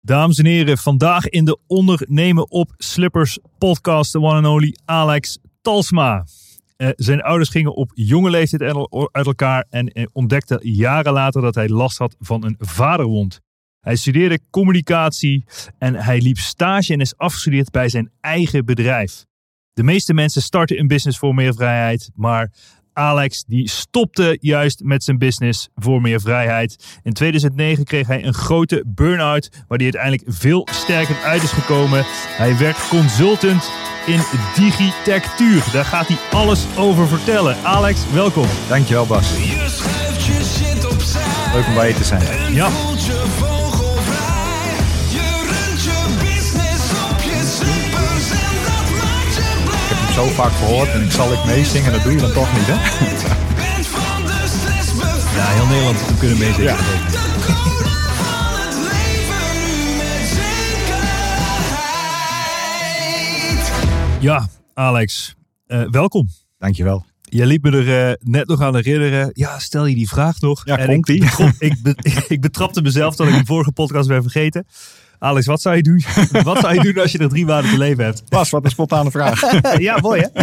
Dames en heren, vandaag in de Ondernemen op Slippers podcast, de one and only Alex Talsma. Uh, zijn ouders gingen op jonge leeftijd uit elkaar en uh, ontdekte jaren later dat hij last had van een vaderwond. Hij studeerde communicatie en hij liep stage en is afgestudeerd bij zijn eigen bedrijf. De meeste mensen starten een business voor meer vrijheid, maar Alex die stopte juist met zijn business voor meer vrijheid. In 2009 kreeg hij een grote burn-out, waar hij uiteindelijk veel sterker uit is gekomen. Hij werd consultant in digitectuur. Daar gaat hij alles over vertellen. Alex, welkom. Dankjewel Bas. Leuk om bij je te zijn. Ja. Zo vaak gehoord en ik zal ik meezingen, dat doe je dan toch niet, hè? Ja, heel Nederland kunnen meezingen. Ja. Ja, Alex, uh, welkom. Dankjewel. Je liep me er uh, net nog aan herinneren. Ja, stel je die vraag nog. Ja, en komt ik, die? ik, ik betrapte mezelf dat ik de vorige podcast ben vergeten. Alex, wat zou je doen? wat zou je doen als je er drie maanden te leven hebt? Pas, wat een spontane vraag. ja, mooi hè?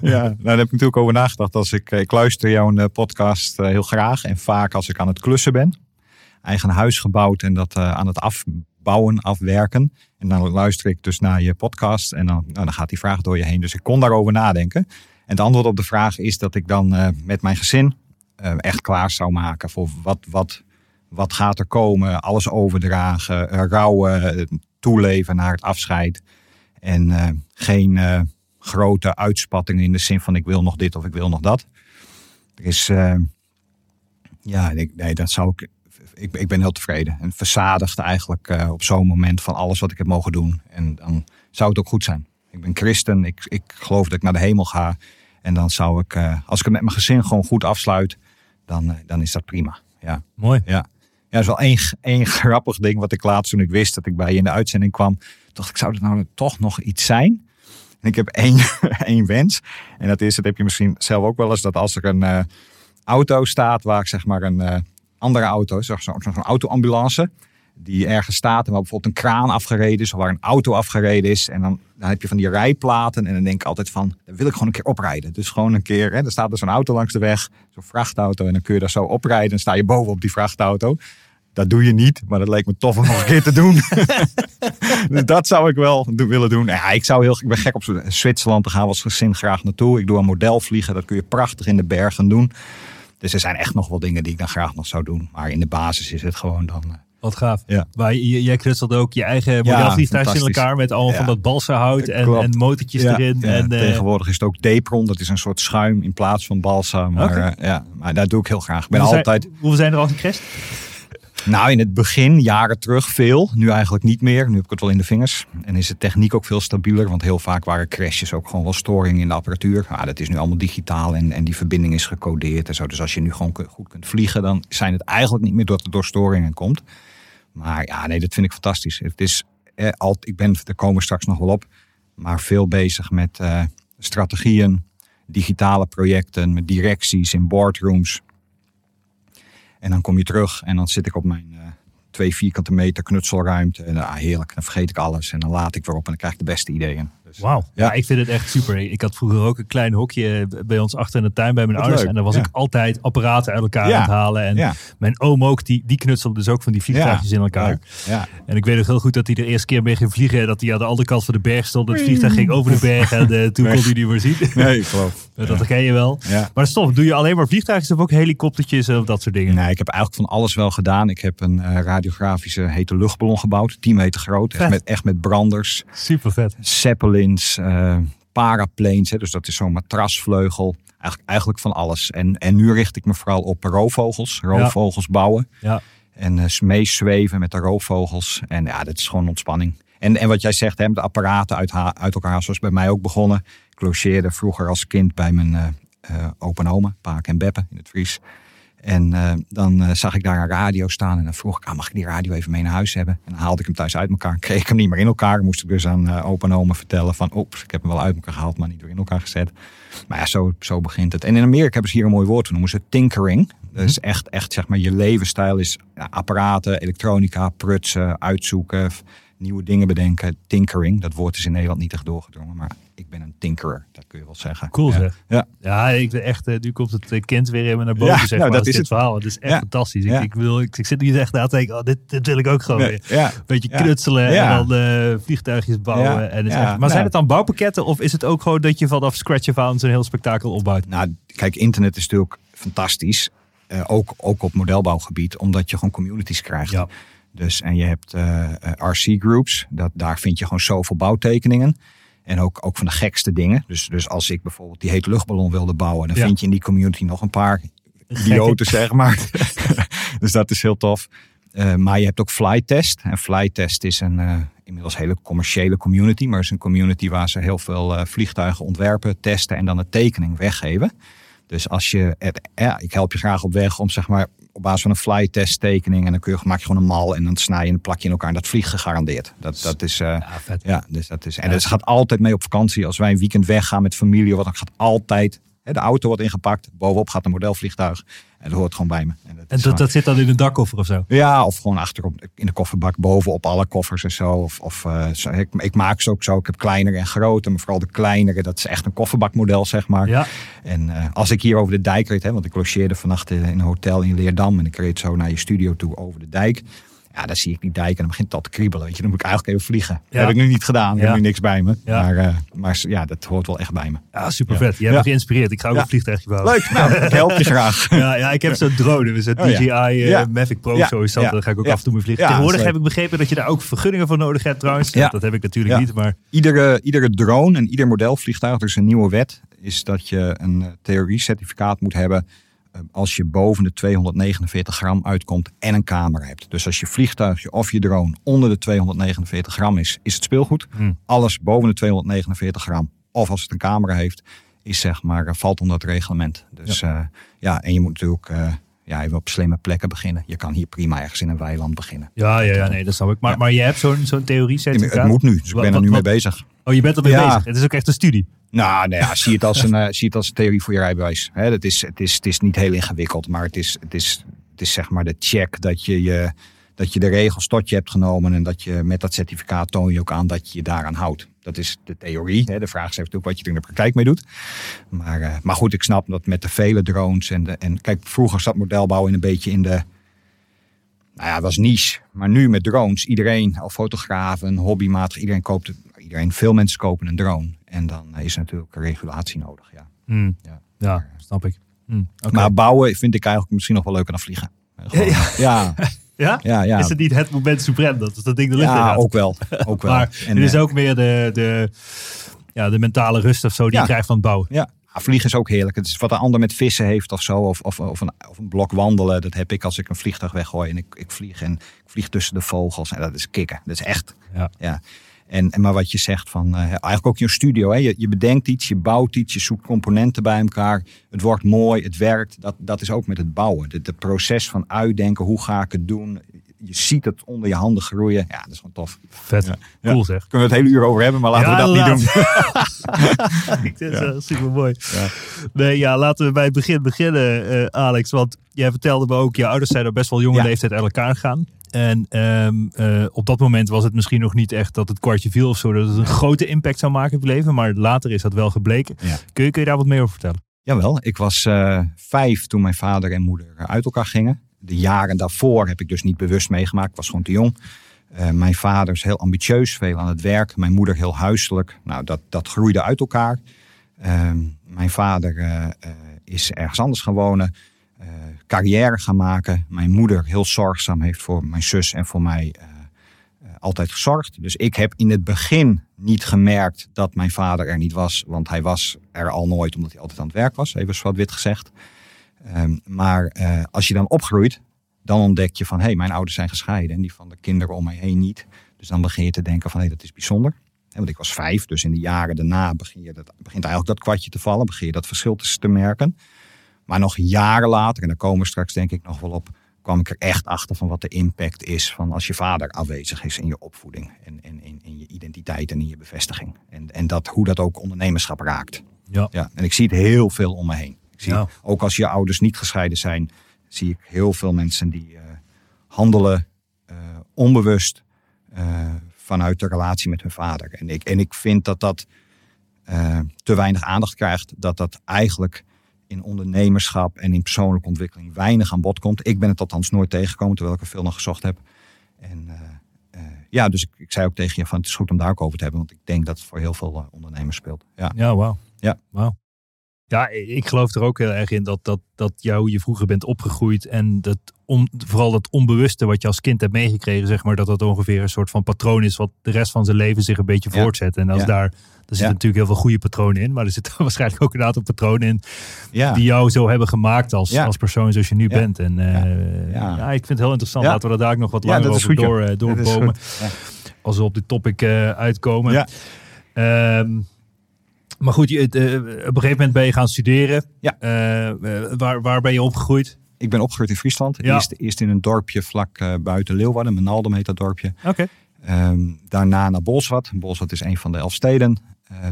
ja, nou, daar heb ik natuurlijk over nagedacht. Als ik, ik luister jouw eh, podcast eh, heel graag en vaak als ik aan het klussen ben. Eigen huis gebouwd en dat uh, aan het afbouwen, afwerken. En dan luister ik dus naar je podcast en dan, nou, dan gaat die vraag door je heen. Dus ik kon daarover nadenken. En het antwoord op de vraag is dat ik dan uh, met mijn gezin echt klaar zou maken voor wat, wat wat gaat er komen? Alles overdragen, rouwen, toeleven naar het afscheid. En uh, geen uh, grote uitspattingen in de zin van ik wil nog dit of ik wil nog dat. Er is, uh, ja, ik, nee, dat zou ik, ik, ik ben heel tevreden. En verzadigd eigenlijk op zo'n moment van alles wat ik heb mogen doen. En dan zou het ook goed zijn. Ik ben christen, ik, ik geloof dat ik naar de hemel ga. En dan zou ik, als ik het met mijn gezin gewoon goed afsluit, dan, dan is dat prima. Ja. Mooi. Ja. Ja, dat is wel één, één grappig ding wat ik laatst toen ik wist dat ik bij je in de uitzending kwam. Dacht ik, zou er nou toch nog iets zijn? En ik heb één, één wens. En dat is, dat heb je misschien zelf ook wel eens, dat als er een uh, auto staat waar ik zeg maar een uh, andere auto, zo'n zo, zo autoambulance, die ergens staat en waar bijvoorbeeld een kraan afgereden is of waar een auto afgereden is. En dan, dan heb je van die rijplaten en dan denk ik altijd van, daar wil ik gewoon een keer oprijden. Dus gewoon een keer, hè, er staat dus een auto langs de weg, zo'n vrachtauto en dan kun je daar zo oprijden en sta je boven op die vrachtauto. Dat doe je niet, maar dat leek me tof om nog een keer te doen. dus dat zou ik wel willen doen. Ja, ik, zou heel, ik ben gek op Zwitserland, daar gaan we als gezin graag naartoe. Ik doe een modelvliegen, dat kun je prachtig in de bergen doen. Dus er zijn echt nog wel dingen die ik dan graag nog zou doen. Maar in de basis is het gewoon dan... Eh, Wat gaaf. Ja. Maar jij knutselt ook je eigen modelvliegtuig in elkaar met allemaal van dat balsahout en, en motortjes erin. en, uh, tegenwoordig is het ook Depron, dat is een soort schuim in plaats van balsa. Maar, okay. uh, ja, maar dat doe ik heel graag. Ik ben hoeveel altijd... Zijn, hoeveel zijn er al gecrashed? Nou, in het begin, jaren terug, veel. Nu eigenlijk niet meer. Nu heb ik het wel in de vingers. En is de techniek ook veel stabieler. Want heel vaak waren crashes ook gewoon wel storingen in de apparatuur. Maar dat is nu allemaal digitaal en, en die verbinding is gecodeerd en zo. Dus als je nu gewoon goed kunt vliegen, dan zijn het eigenlijk niet meer dat het door storingen komt. Maar ja, nee, dat vind ik fantastisch. Het is, eh, al, ik ben, er komen straks nog wel op, maar veel bezig met uh, strategieën, digitale projecten, met directies in boardrooms. En dan kom je terug en dan zit ik op mijn uh, twee vierkante meter knutselruimte. En, ah, heerlijk, dan vergeet ik alles en dan laat ik weer op en dan krijg ik de beste ideeën. Dus, Wauw. Ja. Ja. ik vind het echt super. Ik had vroeger ook een klein hokje bij ons achter in de tuin bij mijn Wat ouders. leuk. En daar was Ja. ik altijd apparaten uit elkaar aan het halen. En mijn oom ook, die, die knutselde dus ook van die vliegtuigjes in elkaar. Ja. En ik weet nog heel goed dat hij de eerste keer mee ging vliegen. En dat hij aan de andere kant van de berg stond. Het vliegtuig ging over de berg. En eh, toen Weg. kon hij niet meer zien. Nee, ik geloof. Dat ken je wel. Maar stof, doe je alleen maar vliegtuigjes of ook helikoptertjes of dat soort dingen? Nee, ik heb eigenlijk van alles wel gedaan. Ik heb een eh, radiografische hete luchtballon gebouwd, 10 meter groot. Echt met, echt met branders, Super vet. Zeppelins, eh paraplanes. Hè, dus dat is zo'n matrasvleugel. Eigenlijk, eigenlijk van alles. En, en nu richt ik me vooral op roofvogels. Roofvogels bouwen. Ja. En eh, meezweven met de roofvogels. En ja, dat is gewoon ontspanning. En, en wat jij zegt, hè, de apparaten uit, uit elkaar, zoals bij mij ook begonnen. Ik logeerde vroeger als kind bij mijn eh eh, opa en oma, Paak en Beppe in het Fries. En eh, dan eh, zag ik daar een radio staan en dan vroeg ik, ah, mag ik die radio even mee naar huis hebben? En dan haalde ik hem thuis uit elkaar, kreeg ik hem niet meer in elkaar. Moest ik dus aan eh, opa en oma vertellen van, oeps, ik heb hem wel uit elkaar gehaald, maar niet weer in elkaar gezet. Maar ja, zo, zo begint het. En in Amerika hebben ze hier een mooi woord, we noemen ze tinkering. Dus echt, echt zeg maar, je levensstijl is ja, apparaten, elektronica, prutsen, uitzoeken, nieuwe dingen bedenken. Tinkering, dat woord is in Nederland niet echt doorgedrongen, maar ik ben een tinkerer, dat kun je wel zeggen. Cool ja. zeg. Ja. Ja, ik ben echt, nu komt het eh, kind weer me naar boven, Ja, zeg nou, maar. dat is dit het. verhaal. Het is echt Ja. fantastisch. Ik, ik, wil, ik, ik zit hier echt na te denken, oh, dit, dit wil ik ook gewoon weer. ja. Beetje knutselen en dan eh, vliegtuigjes bouwen. En echt, maar Nou. zijn het dan bouwpakketten of is het ook gewoon dat je vanaf scratch af aan zo'n heel spektakel opbouwt? Nou, kijk, internet is natuurlijk fantastisch. Eh, ook, ook op modelbouwgebied, omdat je gewoon communities krijgt. Ja. Dus, en je hebt eh, eh, RC-groups, dat, daar vind je gewoon zoveel bouwtekeningen. En ook, ook van de gekste dingen. Dus, dus als ik bijvoorbeeld die hete luchtballon wilde bouwen, dan Ja. vind je in die community nog een paar idioten, zeg maar. dus dat is heel tof. Eh, maar je hebt ook Flytest. En Flytest is een eh, inmiddels hele commerciële community. Maar het is een community waar ze heel veel vliegtuigen ontwerpen, testen en dan een tekening weggeven. Dus als je, het, ja, ik help je graag op weg om zeg maar op basis van een flytest tekening en dan kun je, maak je gewoon een mal en dan snij je en plak je in elkaar en dat vliegt gegarandeerd. Dat, dat is, eh, Ja, vet. ja, dus dat is. En het gaat altijd mee op vakantie. Als wij een weekend weggaan met familie, wat dan gaat altijd. De auto wordt ingepakt, bovenop gaat een modelvliegtuig. En dat hoort gewoon bij me. En dat, En dat, gewoon- dat zit dan in een dakkoffer of zo? ja, of gewoon achterop in de kofferbak, bovenop alle koffers en zo. Of, of eh. Ik, ik maak ze ook zo. Ik heb kleinere en grote, maar vooral de kleinere. Dat is echt een kofferbakmodel, zeg maar. Ja. En eh, als ik hier over de dijk reed, hè, want ik logeerde vannacht in een hotel in Leerdam. En ik reed zo naar je studio toe over de dijk. Ja, dan zie ik die dijk en dan begint het al te kriebelen. Weet je, dan moet ik eigenlijk even vliegen. Dat heb ik nu niet gedaan. Ik Ja. heb nu niks bij me. Ja. Maar, eh, maar ja, dat hoort wel echt bij me. Ja, super vet. Je hebt me geïnspireerd. Ik ga ook een vliegtuigje bouwen. Leuk, nou, ik help je graag. Ja, ja, ik heb zo'n drone, dus een Oh. DJI eh. Mavic Pro zo is dat. Daar ga ik ook af en toe mee vliegen. Tegenwoordig dat heb ik begrepen dat je daar ook vergunningen voor nodig hebt trouwens. Ja. Dat heb ik natuurlijk niet, maar Iedere, iedere drone en ieder modelvliegtuig, er is een nieuwe wet, is dat je een eh, theorie-certificaat moet hebben als je boven de 249 gram uitkomt en een camera hebt. Dus als je vliegtuigje of je drone onder de 249 gram is, is het speelgoed. Hmm. Alles boven de 249 gram of als het een camera heeft, is zeg maar, eh, valt onder het reglement. Dus ja, ja en je moet natuurlijk eh, ja, even op slimme plekken beginnen. Je kan hier prima ergens in een weiland beginnen. ja, ja, ja nee, dat snap ik. Maar, Ja. maar je hebt zo'n zo'n theorie certificaat. Het moet nu, dus ik Wat- ben er nu wat- mee bezig. Oh, je bent ermee Ja. bezig. Het is ook echt een studie. Nou, nou ja, zie het als een, eh, zie het als een theorie voor je rijbewijs. Hè, dat is, het, is, het is niet heel ingewikkeld, maar het is, het is, het is zeg maar de check dat je, je, dat je de regels tot je hebt genomen. En dat je met dat certificaat toon je ook aan dat je je daaraan houdt. Dat is de theorie. De vraag is natuurlijk wat je er in de praktijk mee doet. Maar, eh, maar goed, ik snap dat met de vele drones. En, de, en kijk, vroeger zat modelbouw in een beetje in de. Nou ja, was niche. Maar nu met drones, iedereen, al fotografen, hobbymatig, iedereen koopt. Iedereen, veel mensen kopen een drone. En dan eh, is natuurlijk regulatie nodig. Ja. Hmm. Ja. Ja, snap ik. Hmm. Maar bouwen vind ik eigenlijk misschien nog wel leuker dan vliegen. Eh, gewoon- ja, ja? ja, ja. Is het niet het moment suprem dat dat ding er ligt? ja, ook wel. Ook wel. Maar En, het is eh, ook meer de, de, ja, de mentale rust of zo die Ja. je krijgt van het bouwen. Ja, Ah, vliegen is ook heerlijk. Het is wat een ander met vissen heeft of zo. Of, of, of, een, of een blok wandelen. Dat heb ik als ik een vliegtuig weggooi en ik, ik vlieg. En ik vlieg tussen de vogels. En dat is kicken. Dat is echt. Ja. ja. En, maar wat je zegt van, eh, eigenlijk ook in je studio. Hè? Je, je bedenkt iets, je bouwt iets, je zoekt componenten bij elkaar. Het wordt mooi, het werkt. Dat, dat is ook met het bouwen. Het, proces van uitdenken, hoe ga ik het doen? Je ziet het onder je handen groeien. Ja, dat is gewoon tof. Vet. Ja. Cool zeg. Kunnen we het hele uur over hebben, maar laten Ja, we dat niet doen. Ik vind super mooi. Nee, ja, laten we bij het begin beginnen, eh, Alex. Want jij vertelde me ook, je ouders zijn op best wel jonge leeftijd uit elkaar gegaan. En ehm, eh, op dat moment was het misschien nog niet echt dat het kwartje viel of zo. Dat het een grote impact zou maken op je leven. Maar later is dat wel gebleken. Ja. Kun, je, kun je daar wat meer over vertellen? Jawel, ik was eh, vijf toen mijn vader en moeder uit elkaar gingen. De jaren daarvoor heb ik dus niet bewust meegemaakt. Ik was gewoon te jong. Eh, mijn vader is heel ambitieus, veel aan het werk. Mijn moeder heel huiselijk. Nou, dat, dat groeide uit elkaar. Ehm, mijn vader is ergens anders gaan wonen. Eh, carrière gaan maken. Mijn moeder heel zorgzaam heeft voor mijn zus en voor mij eh, eh, altijd gezorgd. Dus ik heb in het begin niet gemerkt dat mijn vader er niet was. Want hij was er al nooit omdat hij altijd aan het werk was. Even wat wit gezegd. Ehm, maar als je dan opgroeit, dan ontdek je van... hé, hey, mijn ouders zijn gescheiden en die van de kinderen om mij heen niet. Dus dan begin je te denken van, hé, hey, dat is bijzonder. Want ik was vijf, dus in de jaren daarna begin je dat, begint eigenlijk dat kwartje te vallen. Begin je dat verschil te merken. Maar nog jaren later, en daar komen we straks denk ik nog wel op... kwam ik er echt achter van wat de impact is van als je vader afwezig is in je opvoeding. En, en in, in je identiteit en in je bevestiging. En, en dat, hoe dat ook ondernemerschap raakt. Ja. Ja, en ik zie het heel veel om me heen. Ik zie Ja. ook als je ouders niet gescheiden zijn, zie ik heel veel mensen die eh, handelen eh, onbewust eh, vanuit de relatie met hun vader. En ik, en ik vind dat dat te weinig aandacht krijgt. Dat dat eigenlijk in ondernemerschap en in persoonlijke ontwikkeling weinig aan bod komt. Ik ben het althans nooit tegengekomen, terwijl ik er veel naar gezocht heb. En eh, eh, ja, dus ik, ik zei ook tegen je van het is goed om daar ook over te hebben. Want ik denk dat het voor heel veel eh, ondernemers speelt. Ja. Ja, wauw. Ja. Wauw. Ja, ik geloof er ook heel erg in dat, dat, dat jou je vroeger bent opgegroeid. En dat vooral dat onbewuste wat je als kind hebt meegekregen, zeg maar, dat dat ongeveer een soort van patroon is wat de rest van zijn leven zich een beetje Ja. voortzet. En als Ja. daar, er zitten Ja. natuurlijk heel veel goede patronen in, maar er zitten waarschijnlijk ook een aantal patronen in die jou zo hebben gemaakt als, als persoon zoals je nu bent. En eh, ja. Ik vind het heel interessant. Laten we daar nog wat langer over goed, door, eh, doorbomen. Als we op dit topic eh, uitkomen. Ja. Maar goed, je, eh, op een gegeven moment ben je gaan studeren. Ja. Eh, eh, waar, waar ben je opgegroeid? Ik ben opgegroeid in Friesland. Ja. Eerst, eerst in een dorpje vlak buiten Leeuwarden. Menaldum heet dat dorpje. Oké. Ehm, daarna naar Bolsward. Bolsward is een van de elf steden.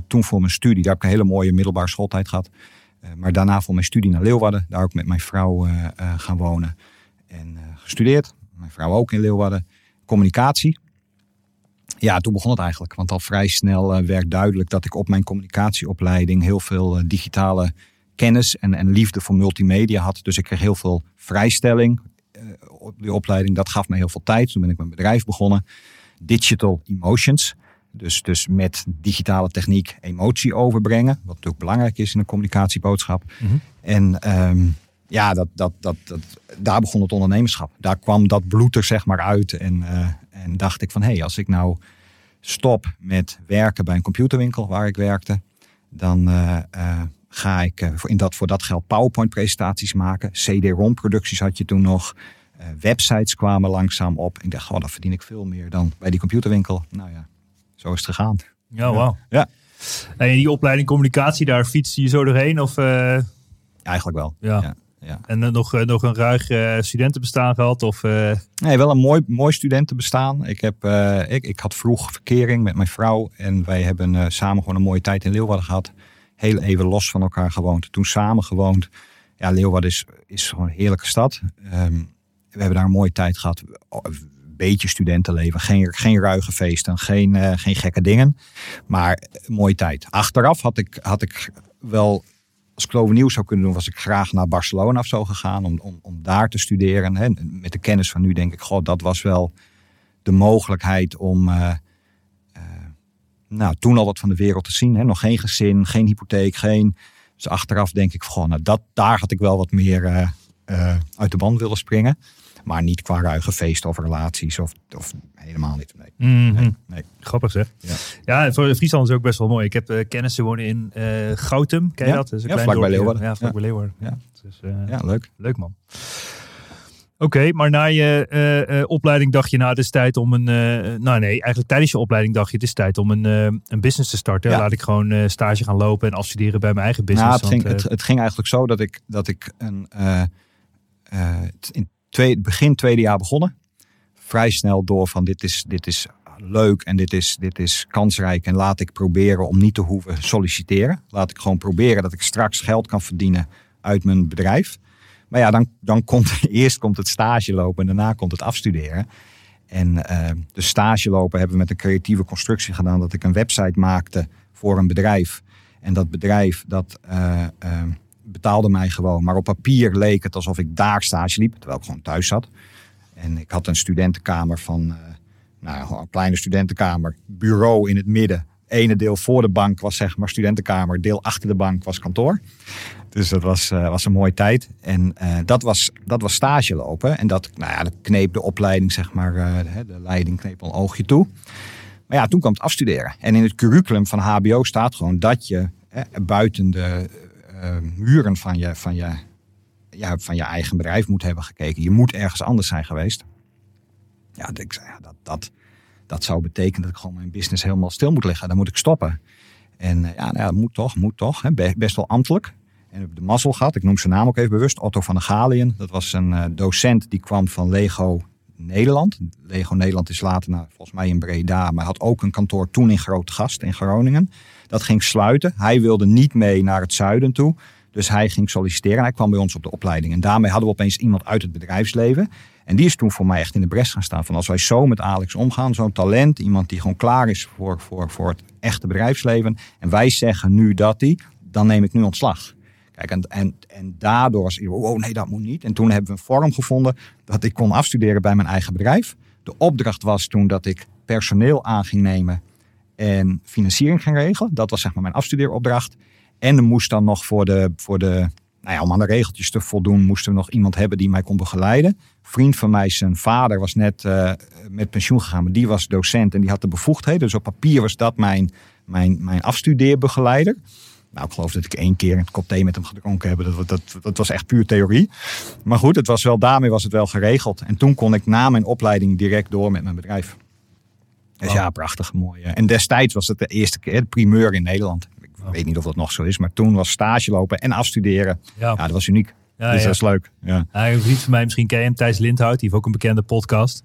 Toen voor mijn studie, daar heb ik een hele mooie middelbare schooltijd gehad. Eh, maar daarna voor mijn studie naar Leeuwarden. Daar ook met mijn vrouw gaan wonen. En gestudeerd. Mijn vrouw ook in Leeuwarden. Communicatie. Ja, toen begon het eigenlijk. Want al vrij snel eh, werd duidelijk dat ik op mijn communicatieopleiding heel veel eh, digitale kennis en, en liefde voor multimedia had. Dus ik kreeg heel veel vrijstelling eh, op die opleiding. Dat gaf me heel veel tijd. Toen ben ik mijn bedrijf begonnen. Digital Emotions. Dus, dus met digitale techniek emotie overbrengen. Wat natuurlijk belangrijk is in een communicatieboodschap. Mhm. En ehm, ja, dat, dat, dat, dat, daar begon het ondernemerschap. Daar kwam dat bloed er zeg maar uit. En, en dacht ik van, hé, hey, als ik nou stop met werken bij een computerwinkel waar ik werkte. Dan eh, eh, ga ik eh, voor, in dat, voor dat geld PowerPoint-presentaties maken. CD-ROM-producties had je toen nog. Websites kwamen langzaam op. Ik dacht, oh, dan verdien ik veel meer dan bij die computerwinkel. Nou ja, zo is het gegaan. Ja, wauw. Ja. En die opleiding communicatie, daar fietste je zo doorheen? Of, Eigenlijk wel. ja. Ja, ja. En dan nog, eh, nog een ruig eh, studentenbestaan gehad? Of, eh, Nee, wel een mooi, mooi studentenbestaan. Ik, heb, eh, ik, ik had vroeg verkering met mijn vrouw. En wij hebben eh, samen gewoon een mooie tijd in Leeuwarden gehad. Heel even los van elkaar gewoond. Toen samen gewoond. Ja, Leeuwarden is, is gewoon een heerlijke stad. Ehm, we hebben daar een mooie tijd gehad. Een beetje studentenleven. Geen, geen ruige feesten. Geen, eh, geen gekke dingen. Maar een mooie tijd. Achteraf had ik, had ik wel als ik het overnieuw zou kunnen doen, was ik graag naar Barcelona of zo gegaan om, om, om daar te studeren. Hè. Met de kennis van nu denk ik, god, dat was wel de mogelijkheid om eh, eh, nou, toen al wat van de wereld te zien. Hè. Nog geen gezin, geen hypotheek, geen. Dus achteraf denk ik, goh, nou, dat, daar had ik wel wat meer eh, uit de band willen springen. Maar niet qua ruige feesten of relaties of, of helemaal niet. Nee. mhm. Nee, nee. Grappig zeg. Ja. Ja, voor Friesland is ook best wel mooi. Ik heb eh, kennissen wonen in eh Goutum. Ken je Ja. dat? Dat is een Ja, klein vlakbij. Leeuwarden. Ja, vlakbij Ja. Leeuwarden. Ja. Dus, Ja, leuk. Leuk man. Oké, maar na je opleiding dacht je, nou, het is tijd om een. nou, nee, eigenlijk tijdens je opleiding dacht je, het is tijd om een, een business te starten. Ja. Laat ik gewoon stage gaan lopen en afstuderen bij mijn eigen business. Nou, het, ging, want, eh, het, het ging eigenlijk zo dat ik, dat ik een, in begin tweede jaar begonnen. Vrij snel door van dit is, dit is leuk en dit is, dit is kansrijk. En laat ik proberen om niet te hoeven solliciteren. Laat ik gewoon proberen dat ik straks geld kan verdienen uit mijn bedrijf. Maar ja, dan, dan komt eerst komt het stage lopen en daarna komt het afstuderen. En de stage lopen hebben we met een creatieve constructie gedaan. Dat ik een website maakte voor een bedrijf. En dat bedrijf dat betaalde mij gewoon. Maar op papier leek het alsof ik daar stage liep. Terwijl ik gewoon thuis zat. En ik had een studentenkamer van, nou, een kleine studentenkamer. Bureau in het midden ene deel voor de bank was zeg maar studentenkamer, deel achter de bank was kantoor. Dus dat was, uh, was een mooie tijd. En uh, dat, was, dat was stage lopen. En dat, nou ja, dat kneep de opleiding, zeg maar, uh, de leiding kneep een oogje toe. Maar ja, toen kwam het afstuderen. En in het curriculum van HBO staat gewoon dat je buiten de muren van je, van, je, van je eigen bedrijf moet hebben gekeken. Je moet ergens anders zijn geweest. Ja, ik dat, dat, dat zou betekenen dat ik gewoon mijn business helemaal stil moet leggen. Dan moet ik stoppen. En ja, nou ja, moet toch, moet toch. Hè. Best wel ambtelijk. En ik heb de mazzel gehad, ik noem zijn naam ook even bewust, Otto van der Galien. Dat was een uh, docent die kwam van Lego Nederland. Lego Nederland is later, nou, volgens mij in Breda, maar had ook een kantoor toen in Grote Gast in Groningen. Dat ging sluiten. Hij wilde niet mee naar het zuiden toe. Dus hij ging solliciteren en hij kwam bij ons op de opleiding. En daarmee hadden we opeens iemand uit het bedrijfsleven. En die is toen voor mij echt in de bres gaan staan. Van als wij zo met Alex omgaan, zo'n talent, iemand die gewoon klaar is voor, voor, voor het echte bedrijfsleven. En wij zeggen nu dat die, dan neem ik nu ontslag. Kijk, en, en, en daardoor was ik, oh nee, dat moet niet. En toen hebben we een vorm gevonden dat ik kon afstuderen bij mijn eigen bedrijf. De opdracht was toen dat ik personeel aan ging nemen en financiering ging regelen. Dat was zeg maar mijn afstudeeropdracht. En er moest dan nog voor de, voor de nou ja, om aan de regeltjes te voldoen, moesten we nog iemand hebben die mij kon begeleiden. vriend van mij, zijn vader, was net uh, met pensioen gegaan, maar die was docent en die had de bevoegdheden. Dus op papier was dat mijn, mijn, mijn afstudeerbegeleider. Nou, ik geloof dat ik één keer een kop thee met hem gedronken heb. Dat, dat, dat was echt puur theorie. Maar goed, het was wel, daarmee was het wel geregeld. En toen kon ik na mijn opleiding direct door met mijn bedrijf. Dus ja, prachtig mooi. En destijds was het de eerste keer, de primeur in Nederland. Ik weet niet of dat nog zo is, maar toen was stage lopen en afstuderen. Ja, dat was uniek. Ja, dus dat is leuk. Ja. ja. een vriend van mij, misschien ken je hem, Thijs Lindhout. Die heeft ook een bekende podcast.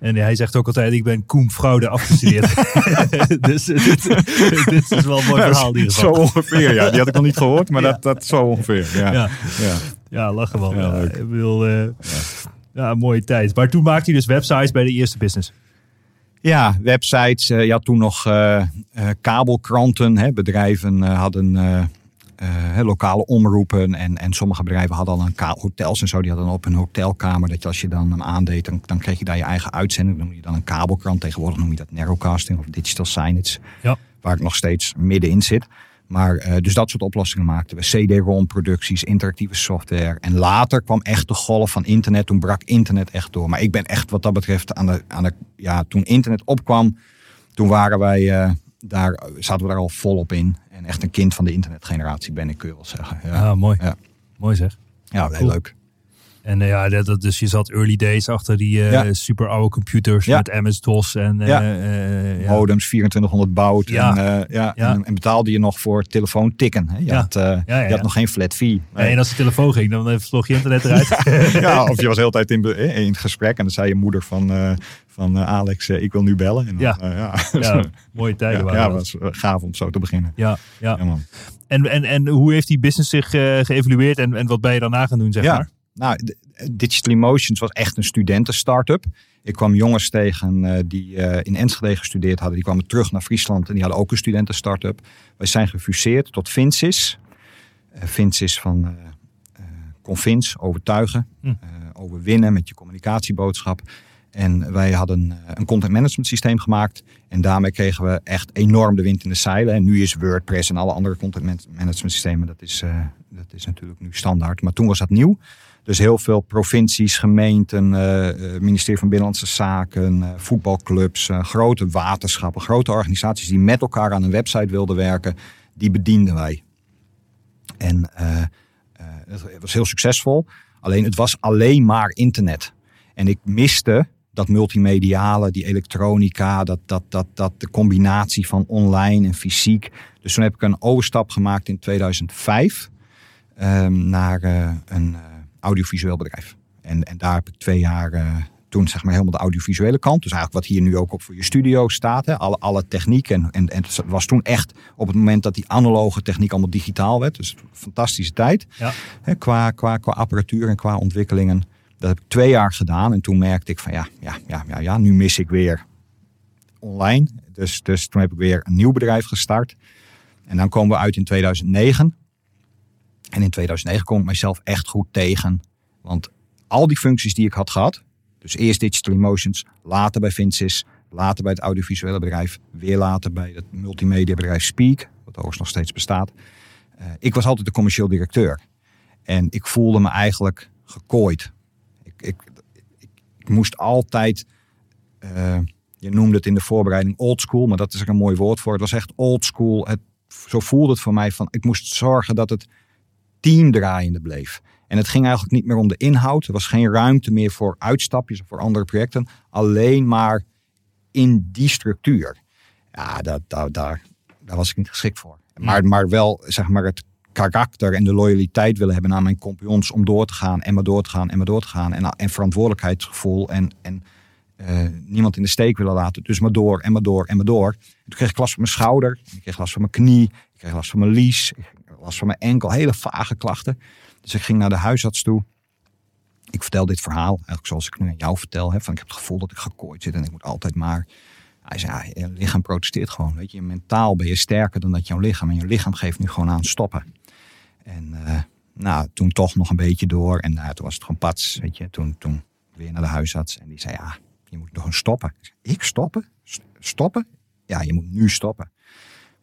En hij zegt ook altijd, ik ben Koen Fraude afgestudeerd. dus dit, dit, is wel een mooi verhaal. Ja, zo ongeveer, ja. Die had ik nog niet gehoord, maar dat, dat zo ongeveer. Ja, ja. ja. lachen wel. Ja, Ik wil, uh, ja. mooie tijd. Maar toen maakte hij dus websites bij de eerste business. Ja, websites. Uh, je had toen nog uh, kabelkranten. Hè. Bedrijven hadden lokale omroepen. En, en sommige bedrijven hadden al een hotels en zo. Die hadden op een hotelkamer. Dat je als je dan hem aandeed, dan, dan kreeg je daar je eigen uitzending. Dan noem je dan een kabelkrant. Tegenwoordig noem je dat narrowcasting of digital signage. Ja. Waar ik nog steeds middenin zit. Maar uh, dus dat soort oplossingen maakten we. CD-ROM producties, interactieve software. En later kwam echt de golf van internet. Toen brak internet echt door. Maar ik ben echt wat dat betreft aan de, aan de ja, toen internet opkwam, toen waren wij uh, daar, zaten we daar al volop in. En echt een kind van de internetgeneratie ben ik, kun je wel zeggen. Ja, ah, mooi. Ja. Mooi zeg. Ja, heel leuk. En uh, ja, dat, dus je zat early days achter die uh, super oude computers met MS-DOS en uh, ja. modems 2400 bout. En, ja. En, en, betaalde je nog voor telefoon tikken. Hè? Je, had, je had nog geen flat fee. Nee. En als de telefoon ging, dan vloog je internet eruit. ja, of je was de hele tijd in, in gesprek en dan zei je moeder van, van Alex, ik wil nu bellen. En dan, ja. ja. mooie tijden waren Ja, was gaaf om zo te beginnen. Ja, ja. En, en, en hoe heeft die business zich geëvalueerd en, en wat ben je daarna gaan doen, zeg maar? Nou, Digital Emotions was echt een studenten-startup. Ik kwam jongens tegen uh, die uh, in Enschede gestudeerd hadden. Die kwamen terug naar Friesland en die hadden ook een studenten-startup. Wij zijn gefuseerd tot Vincis. Uh, Vincis van convince, overtuigen. Hm. overwinnen met je communicatieboodschap. En wij hadden een content management systeem gemaakt. En daarmee kregen we echt enorm de wind in de zeilen. En nu is WordPress en alle andere content management systemen, dat is, dat is natuurlijk nu standaard. Maar toen was dat nieuw. Dus heel veel provincies, gemeenten, uh, ministerie van Binnenlandse Zaken, uh, voetbalclubs, grote waterschappen, grote organisaties die met elkaar aan een website wilden werken, die bedienden wij. En het was heel succesvol. Alleen het was alleen maar internet. En ik miste dat multimediale, die elektronica, dat, dat, dat, dat de combinatie van online en fysiek. Dus toen heb ik een overstap gemaakt in 2005 um, naar een audiovisueel bedrijf. En, en daar heb ik twee jaar uh, toen zeg maar helemaal de audiovisuele kant. Dus eigenlijk wat hier nu ook op voor je studio staat. Hè, alle, alle techniek. En, en, en het was toen echt op het moment dat die analoge techniek allemaal digitaal werd. Dus fantastische tijd. Ja. Hè, qua, qua, qua apparatuur en qua ontwikkelingen. Dat heb ik twee jaar gedaan. En toen merkte ik van ja, ja, ja, ja, ja nu mis ik weer online. Dus, dus toen heb ik weer een nieuw bedrijf gestart. En dan komen we uit in 2009. En in 2009 kom ik mezelf echt goed tegen. Want al die functies die ik had gehad. Dus eerst Digital Emotions, later bij Vincis, later bij het audiovisuele bedrijf, weer later bij het multimedia bedrijf Speak, wat overigens nog steeds bestaat. Uh, ik was altijd de commercieel directeur. En ik voelde me eigenlijk gekooid. Ik, ik, ik, moest altijd, uh, je noemde het in de voorbereiding old school, maar dat is er een mooi woord voor. Het was echt old school. Het, zo voelde het voor mij van, ik moest zorgen dat het team draaiende bleef. En het ging eigenlijk niet meer om de inhoud. Er was geen ruimte meer voor uitstapjes of voor andere projecten. Alleen maar in die structuur. Ja, dat, dat, daar, daar was ik niet geschikt voor. Maar, maar wel zeg maar het karakter en de loyaliteit willen hebben aan mijn compagnons om door te gaan en maar door te gaan en maar door te gaan. En, en verantwoordelijkheidsgevoel en, en uh, niemand in de steek willen laten. Dus maar door en maar door en maar door. toen kreeg ik last van mijn schouder, ik kreeg last van mijn knie, ik kreeg last van mijn lies, ik last van mijn enkel. Hele vage klachten. Dus ik ging naar de huisarts toe. Ik vertel dit verhaal, eigenlijk zoals ik nu aan jou vertel. Hè, van ik heb het gevoel dat ik gekooid zit en ik moet altijd maar. Hij zei, je lichaam protesteert gewoon. Weet je, mentaal ben je sterker dan dat jouw lichaam. En je lichaam geeft nu gewoon aan stoppen. En uh, nou, toen toch nog een beetje door. En uh, toen was het gewoon pats. Weet je, toen, toen weer naar de huisarts. En die zei, ja, je moet gewoon stoppen. Ik, zei, ik stoppen? Stoppen? Ja, je moet nu stoppen.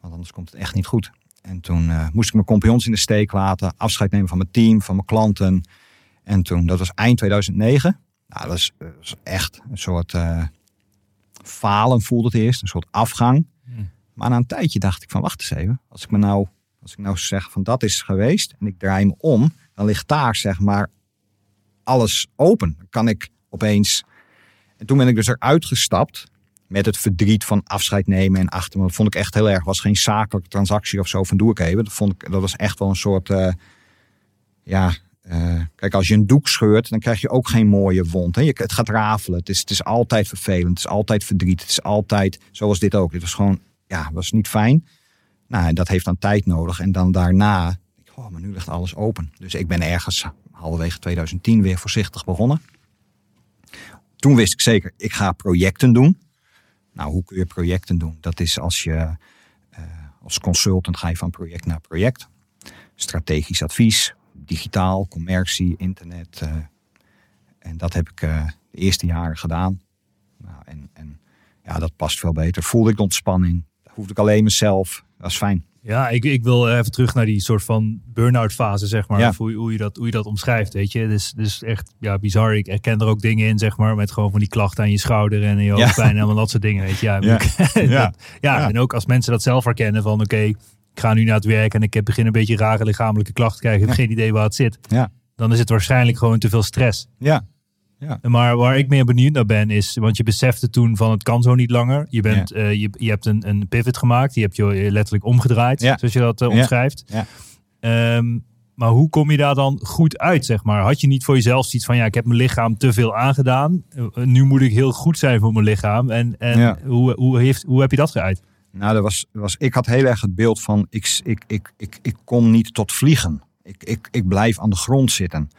Want anders komt het echt niet goed. En toen uh, moest ik mijn compagnons in de steek laten, afscheid nemen van mijn team, van mijn klanten. En toen, dat was eind 2009. Nou, dat was, dat was echt een soort uh, falen voelde het eerst, een soort afgang. Hmm. Maar na een tijdje dacht ik van, wacht eens even. Als ik me nou, als ik nou zeg van dat is geweest en ik draai me om, dan ligt daar zeg maar alles open. Dan kan ik opeens... En toen ben ik dus eruit gestapt met het verdriet van afscheid nemen en achter me. Dat vond ik echt heel erg. was geen zakelijke transactie of zo van doe ik even. Dat, vond ik, dat was echt wel een soort, uh, ja, uh, kijk als je een doek scheurt, dan krijg je ook geen mooie wond. Hè? Je, het gaat rafelen. Het is, het is altijd vervelend. Het is altijd verdriet. Het is altijd, zoals dit ook. Dit was gewoon, ja, was niet fijn. Nou, dat heeft dan tijd nodig. En dan daarna, oh, maar nu ligt alles open. Dus ik ben ergens halverwege 2010 weer voorzichtig begonnen. Toen wist ik zeker, ik ga projecten doen. Nou, hoe kun je projecten doen? Dat is als je uh, als consultant ga je van project naar project. Strategisch advies, digitaal, commercie, internet. Uh, en dat heb ik uh, de eerste jaren gedaan. Nou, en, en ja, dat past veel beter. Voelde ik de ontspanning. Hoefde ik alleen mezelf. Dat is fijn. Ja, ik, ik wil even terug naar die soort van burn-out fase, zeg maar. Ja. Hoe, hoe, je dat, hoe je dat omschrijft, weet je. Dus, dus echt ja, bizar. Ik herken er ook dingen in, zeg maar. Met gewoon van die klachten aan je schouder en je hoofdpijn ja. en allemaal dat soort dingen, weet je. Ja, ja. ja. ja. en ook als mensen dat zelf herkennen van... oké, ik ga nu naar het werk en ik heb begin een beetje rare lichamelijke klachten krijgen. Ik heb geen idee waar het zit. Ja. Dan is het waarschijnlijk gewoon te veel stress. Ja, ja. Maar waar ik meer benieuwd naar ben is, want je besefte toen van het kan zo niet langer. Je, bent, ja. uh, je, je hebt een, een pivot gemaakt, je hebt je letterlijk omgedraaid, ja. zoals je dat uh, omschrijft. Ja. Um, maar hoe kom je daar dan goed uit, zeg maar? Had je niet voor jezelf zoiets van, ja, ik heb mijn lichaam te veel aangedaan. Uh, nu moet ik heel goed zijn voor mijn lichaam. En, en hoe, hoe, heeft, hoe heb je dat geuit? Nou, dat was, was, ik had heel erg het beeld van, ik, ik, ik, ik, ik kom niet tot vliegen. Ik, ik, ik blijf aan de grond zitten.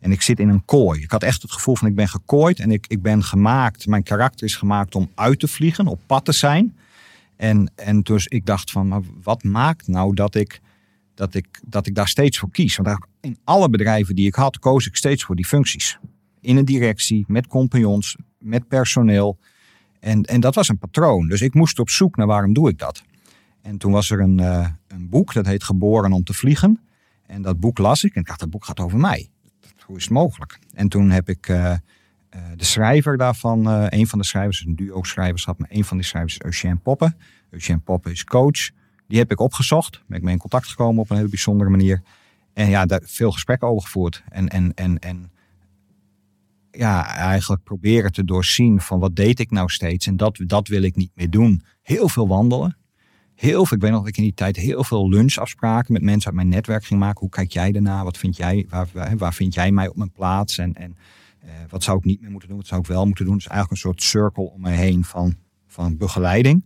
En ik zit in een kooi. Ik had echt het gevoel van ik ben gekooid en ik, ik ben gemaakt. Mijn karakter is gemaakt om uit te vliegen, op pad te zijn. En, en dus ik dacht van, maar wat maakt nou dat ik, dat ik, dat ik daar steeds voor kies? Want in alle bedrijven die ik had, koos ik steeds voor die functies. In een directie, met compagnons, met personeel. En, en dat was een patroon. Dus ik moest op zoek naar waarom doe ik dat. En toen was er een, uh, een boek, dat heet Geboren om te vliegen. En dat boek las ik en ik dacht, dat boek gaat over mij is mogelijk? En toen heb ik uh, uh, de schrijver daarvan, uh, een van de schrijvers, een duo schrijverschap, maar een van die schrijvers is Eugène Poppen. Eugène Poppen is coach. Die heb ik opgezocht. Ben ik mee in contact gekomen op een hele bijzondere manier. En ja, daar veel gesprekken over gevoerd. En, en, en, en ja, eigenlijk proberen te doorzien van wat deed ik nou steeds. En dat, dat wil ik niet meer doen. Heel veel wandelen heel veel, ik weet nog dat ik in die tijd heel veel lunchafspraken met mensen uit mijn netwerk ging maken. Hoe kijk jij ernaar? Wat vind jij, waar, waar vind jij mij op mijn plaats? En, en uh, wat zou ik niet meer moeten doen? Wat zou ik wel moeten doen? Dus eigenlijk een soort cirkel om me heen van, van begeleiding.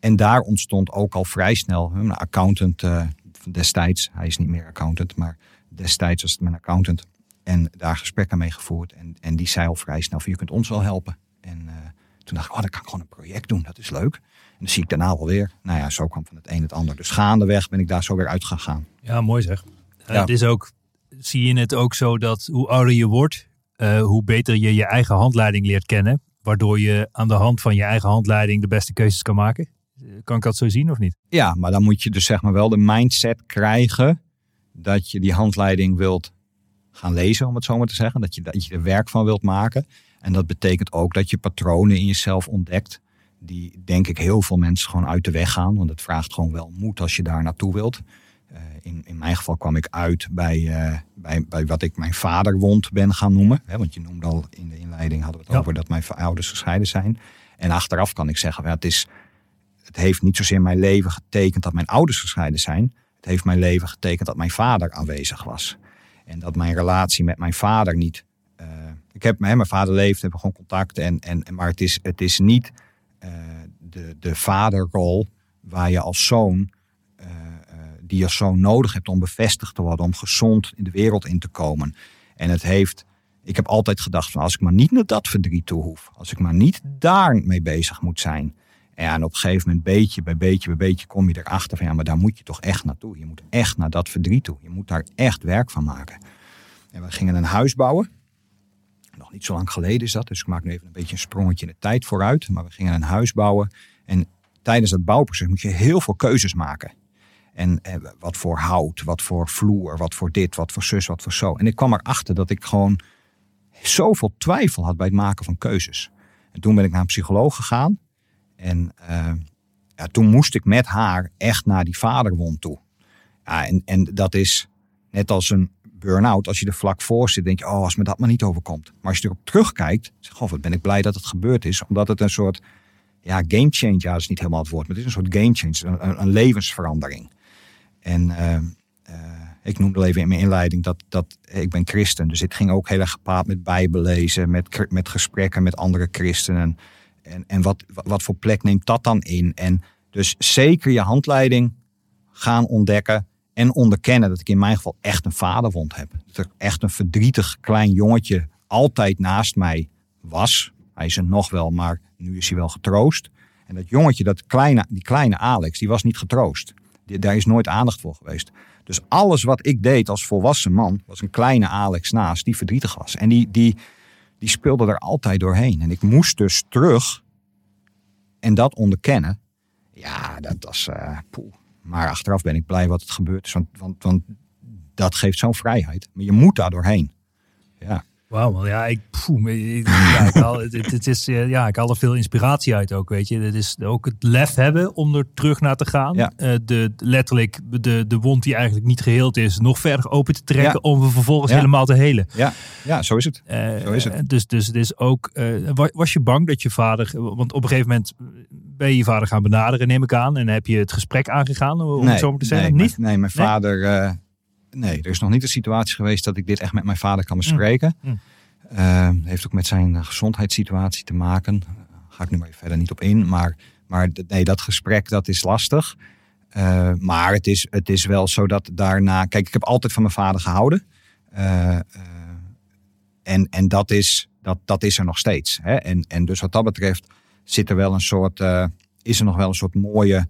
En daar ontstond ook al vrij snel een accountant uh, destijds. Hij is niet meer accountant, maar destijds was het mijn accountant. En daar gesprekken mee gevoerd. En, en die zei al vrij snel van je kunt ons wel helpen. En uh, toen dacht ik, oh, dan kan ik gewoon een project doen. Dat is leuk. En dan zie ik daarna wel weer. Nou ja, zo kwam van het een het ander. Dus gaandeweg ben ik daar zo weer uitgegaan. Ja, mooi zeg. Ja. Het is ook, zie je het ook zo dat hoe ouder je wordt, uh, hoe beter je je eigen handleiding leert kennen. Waardoor je aan de hand van je eigen handleiding de beste keuzes kan maken. Kan ik dat zo zien of niet? Ja, maar dan moet je dus zeg maar wel de mindset krijgen dat je die handleiding wilt gaan lezen, om het zo maar te zeggen. Dat je, dat je er werk van wilt maken. En dat betekent ook dat je patronen in jezelf ontdekt. Die denk ik heel veel mensen gewoon uit de weg gaan. Want het vraagt gewoon wel moed als je daar naartoe wilt. Uh, in, in mijn geval kwam ik uit bij, uh, bij, bij wat ik mijn vaderwond ben gaan noemen. Hè, want je noemde al in de inleiding hadden we het ja. over dat mijn ouders gescheiden zijn. En achteraf kan ik zeggen, ja, het, is, het heeft niet zozeer mijn leven getekend dat mijn ouders gescheiden zijn. Het heeft mijn leven getekend dat mijn vader aanwezig was. En dat mijn relatie met mijn vader niet. Uh, ik heb hè, mijn vader leeft, hebben gewoon contact. En, en, maar het is, het is niet de, de vaderrol waar je als zoon. Uh, die je zoon nodig hebt om bevestigd te worden, om gezond in de wereld in te komen. En het heeft. Ik heb altijd gedacht van als ik maar niet naar dat verdriet toe hoef. Als ik maar niet daarmee bezig moet zijn. En op een gegeven moment, beetje bij beetje bij beetje, kom je erachter van ja, maar daar moet je toch echt naartoe. Je moet echt naar dat verdriet toe. Je moet daar echt werk van maken. En we gingen een huis bouwen. Nog niet zo lang geleden is dat, dus ik maak nu even een beetje een sprongetje in de tijd vooruit. Maar we gingen een huis bouwen. En tijdens dat bouwproces moet je heel veel keuzes maken. En eh, wat voor hout, wat voor vloer, wat voor dit, wat voor zus, wat voor zo. En ik kwam erachter dat ik gewoon zoveel twijfel had bij het maken van keuzes. En toen ben ik naar een psycholoog gegaan. En uh, ja, toen moest ik met haar echt naar die vaderwond toe. Ja, en, en dat is net als een burn-out. Als je er vlak voor zit, denk je, oh, als me dat maar niet overkomt. Maar als je erop terugkijkt, zeg goh, wat ben ik blij dat het gebeurd is. Omdat het een soort, ja, game change, ja, dat is niet helemaal het woord. Maar het is een soort game change, een, levensverandering. En uh, uh, ik noemde al even in mijn inleiding dat, dat ik ben christen. Dus het ging ook heel erg gepaard met bijbelezen, met, met gesprekken met andere christenen. En, en wat, wat voor plek neemt dat dan in? En dus zeker je handleiding gaan ontdekken en onderkennen dat ik in mijn geval echt een vaderwond heb. Dat er echt een verdrietig klein jongetje altijd naast mij was. Hij is er nog wel, maar nu is hij wel getroost. En dat jongetje, dat kleine, die kleine Alex, die was niet getroost. Die, daar is nooit aandacht voor geweest. Dus alles wat ik deed als volwassen man, was een kleine Alex naast die verdrietig was. En die, die, die speelde er altijd doorheen. En ik moest dus terug en dat onderkennen. Ja, dat was. Uh, maar achteraf ben ik blij wat het gebeurd is. Want, want, want dat geeft zo'n vrijheid. Maar je moet daar doorheen. Ja. Wauw, ja, ik, poeh, ja, ik haal, het, het, is, eh, ja, ik haal er veel inspiratie uit ook, weet je. Het is ook het lef hebben om er terug naar te gaan. Ja. Uh, de, letterlijk de, de wond die eigenlijk niet geheeld is, nog verder open te trekken ja. om vervolgens ja. helemaal te helen. Ja, ja zo is het. Uh, zo is het. Dus, dus het is ook, was je bang dat je vader, want op een gegeven moment ben je je vader gaan benaderen, neem ik aan. En heb je het gesprek aangegaan, om nee, het zo maar te zeggen? Nee, niet? Nee, mijn vader... Nee, er is nog niet een situatie geweest dat ik dit echt met mijn vader kan bespreken. Mm. Mm. Uh, heeft ook met zijn gezondheidssituatie te maken. Daar ga ik nu maar verder niet op in. Maar, maar nee, dat gesprek dat is lastig. Uh, maar het is, het is wel zo dat daarna. Kijk, ik heb altijd van mijn vader gehouden. Uh, en en dat, is, dat, dat is er nog steeds. Hè? En, en dus wat dat betreft zit er wel een soort. is er nog wel een soort mooie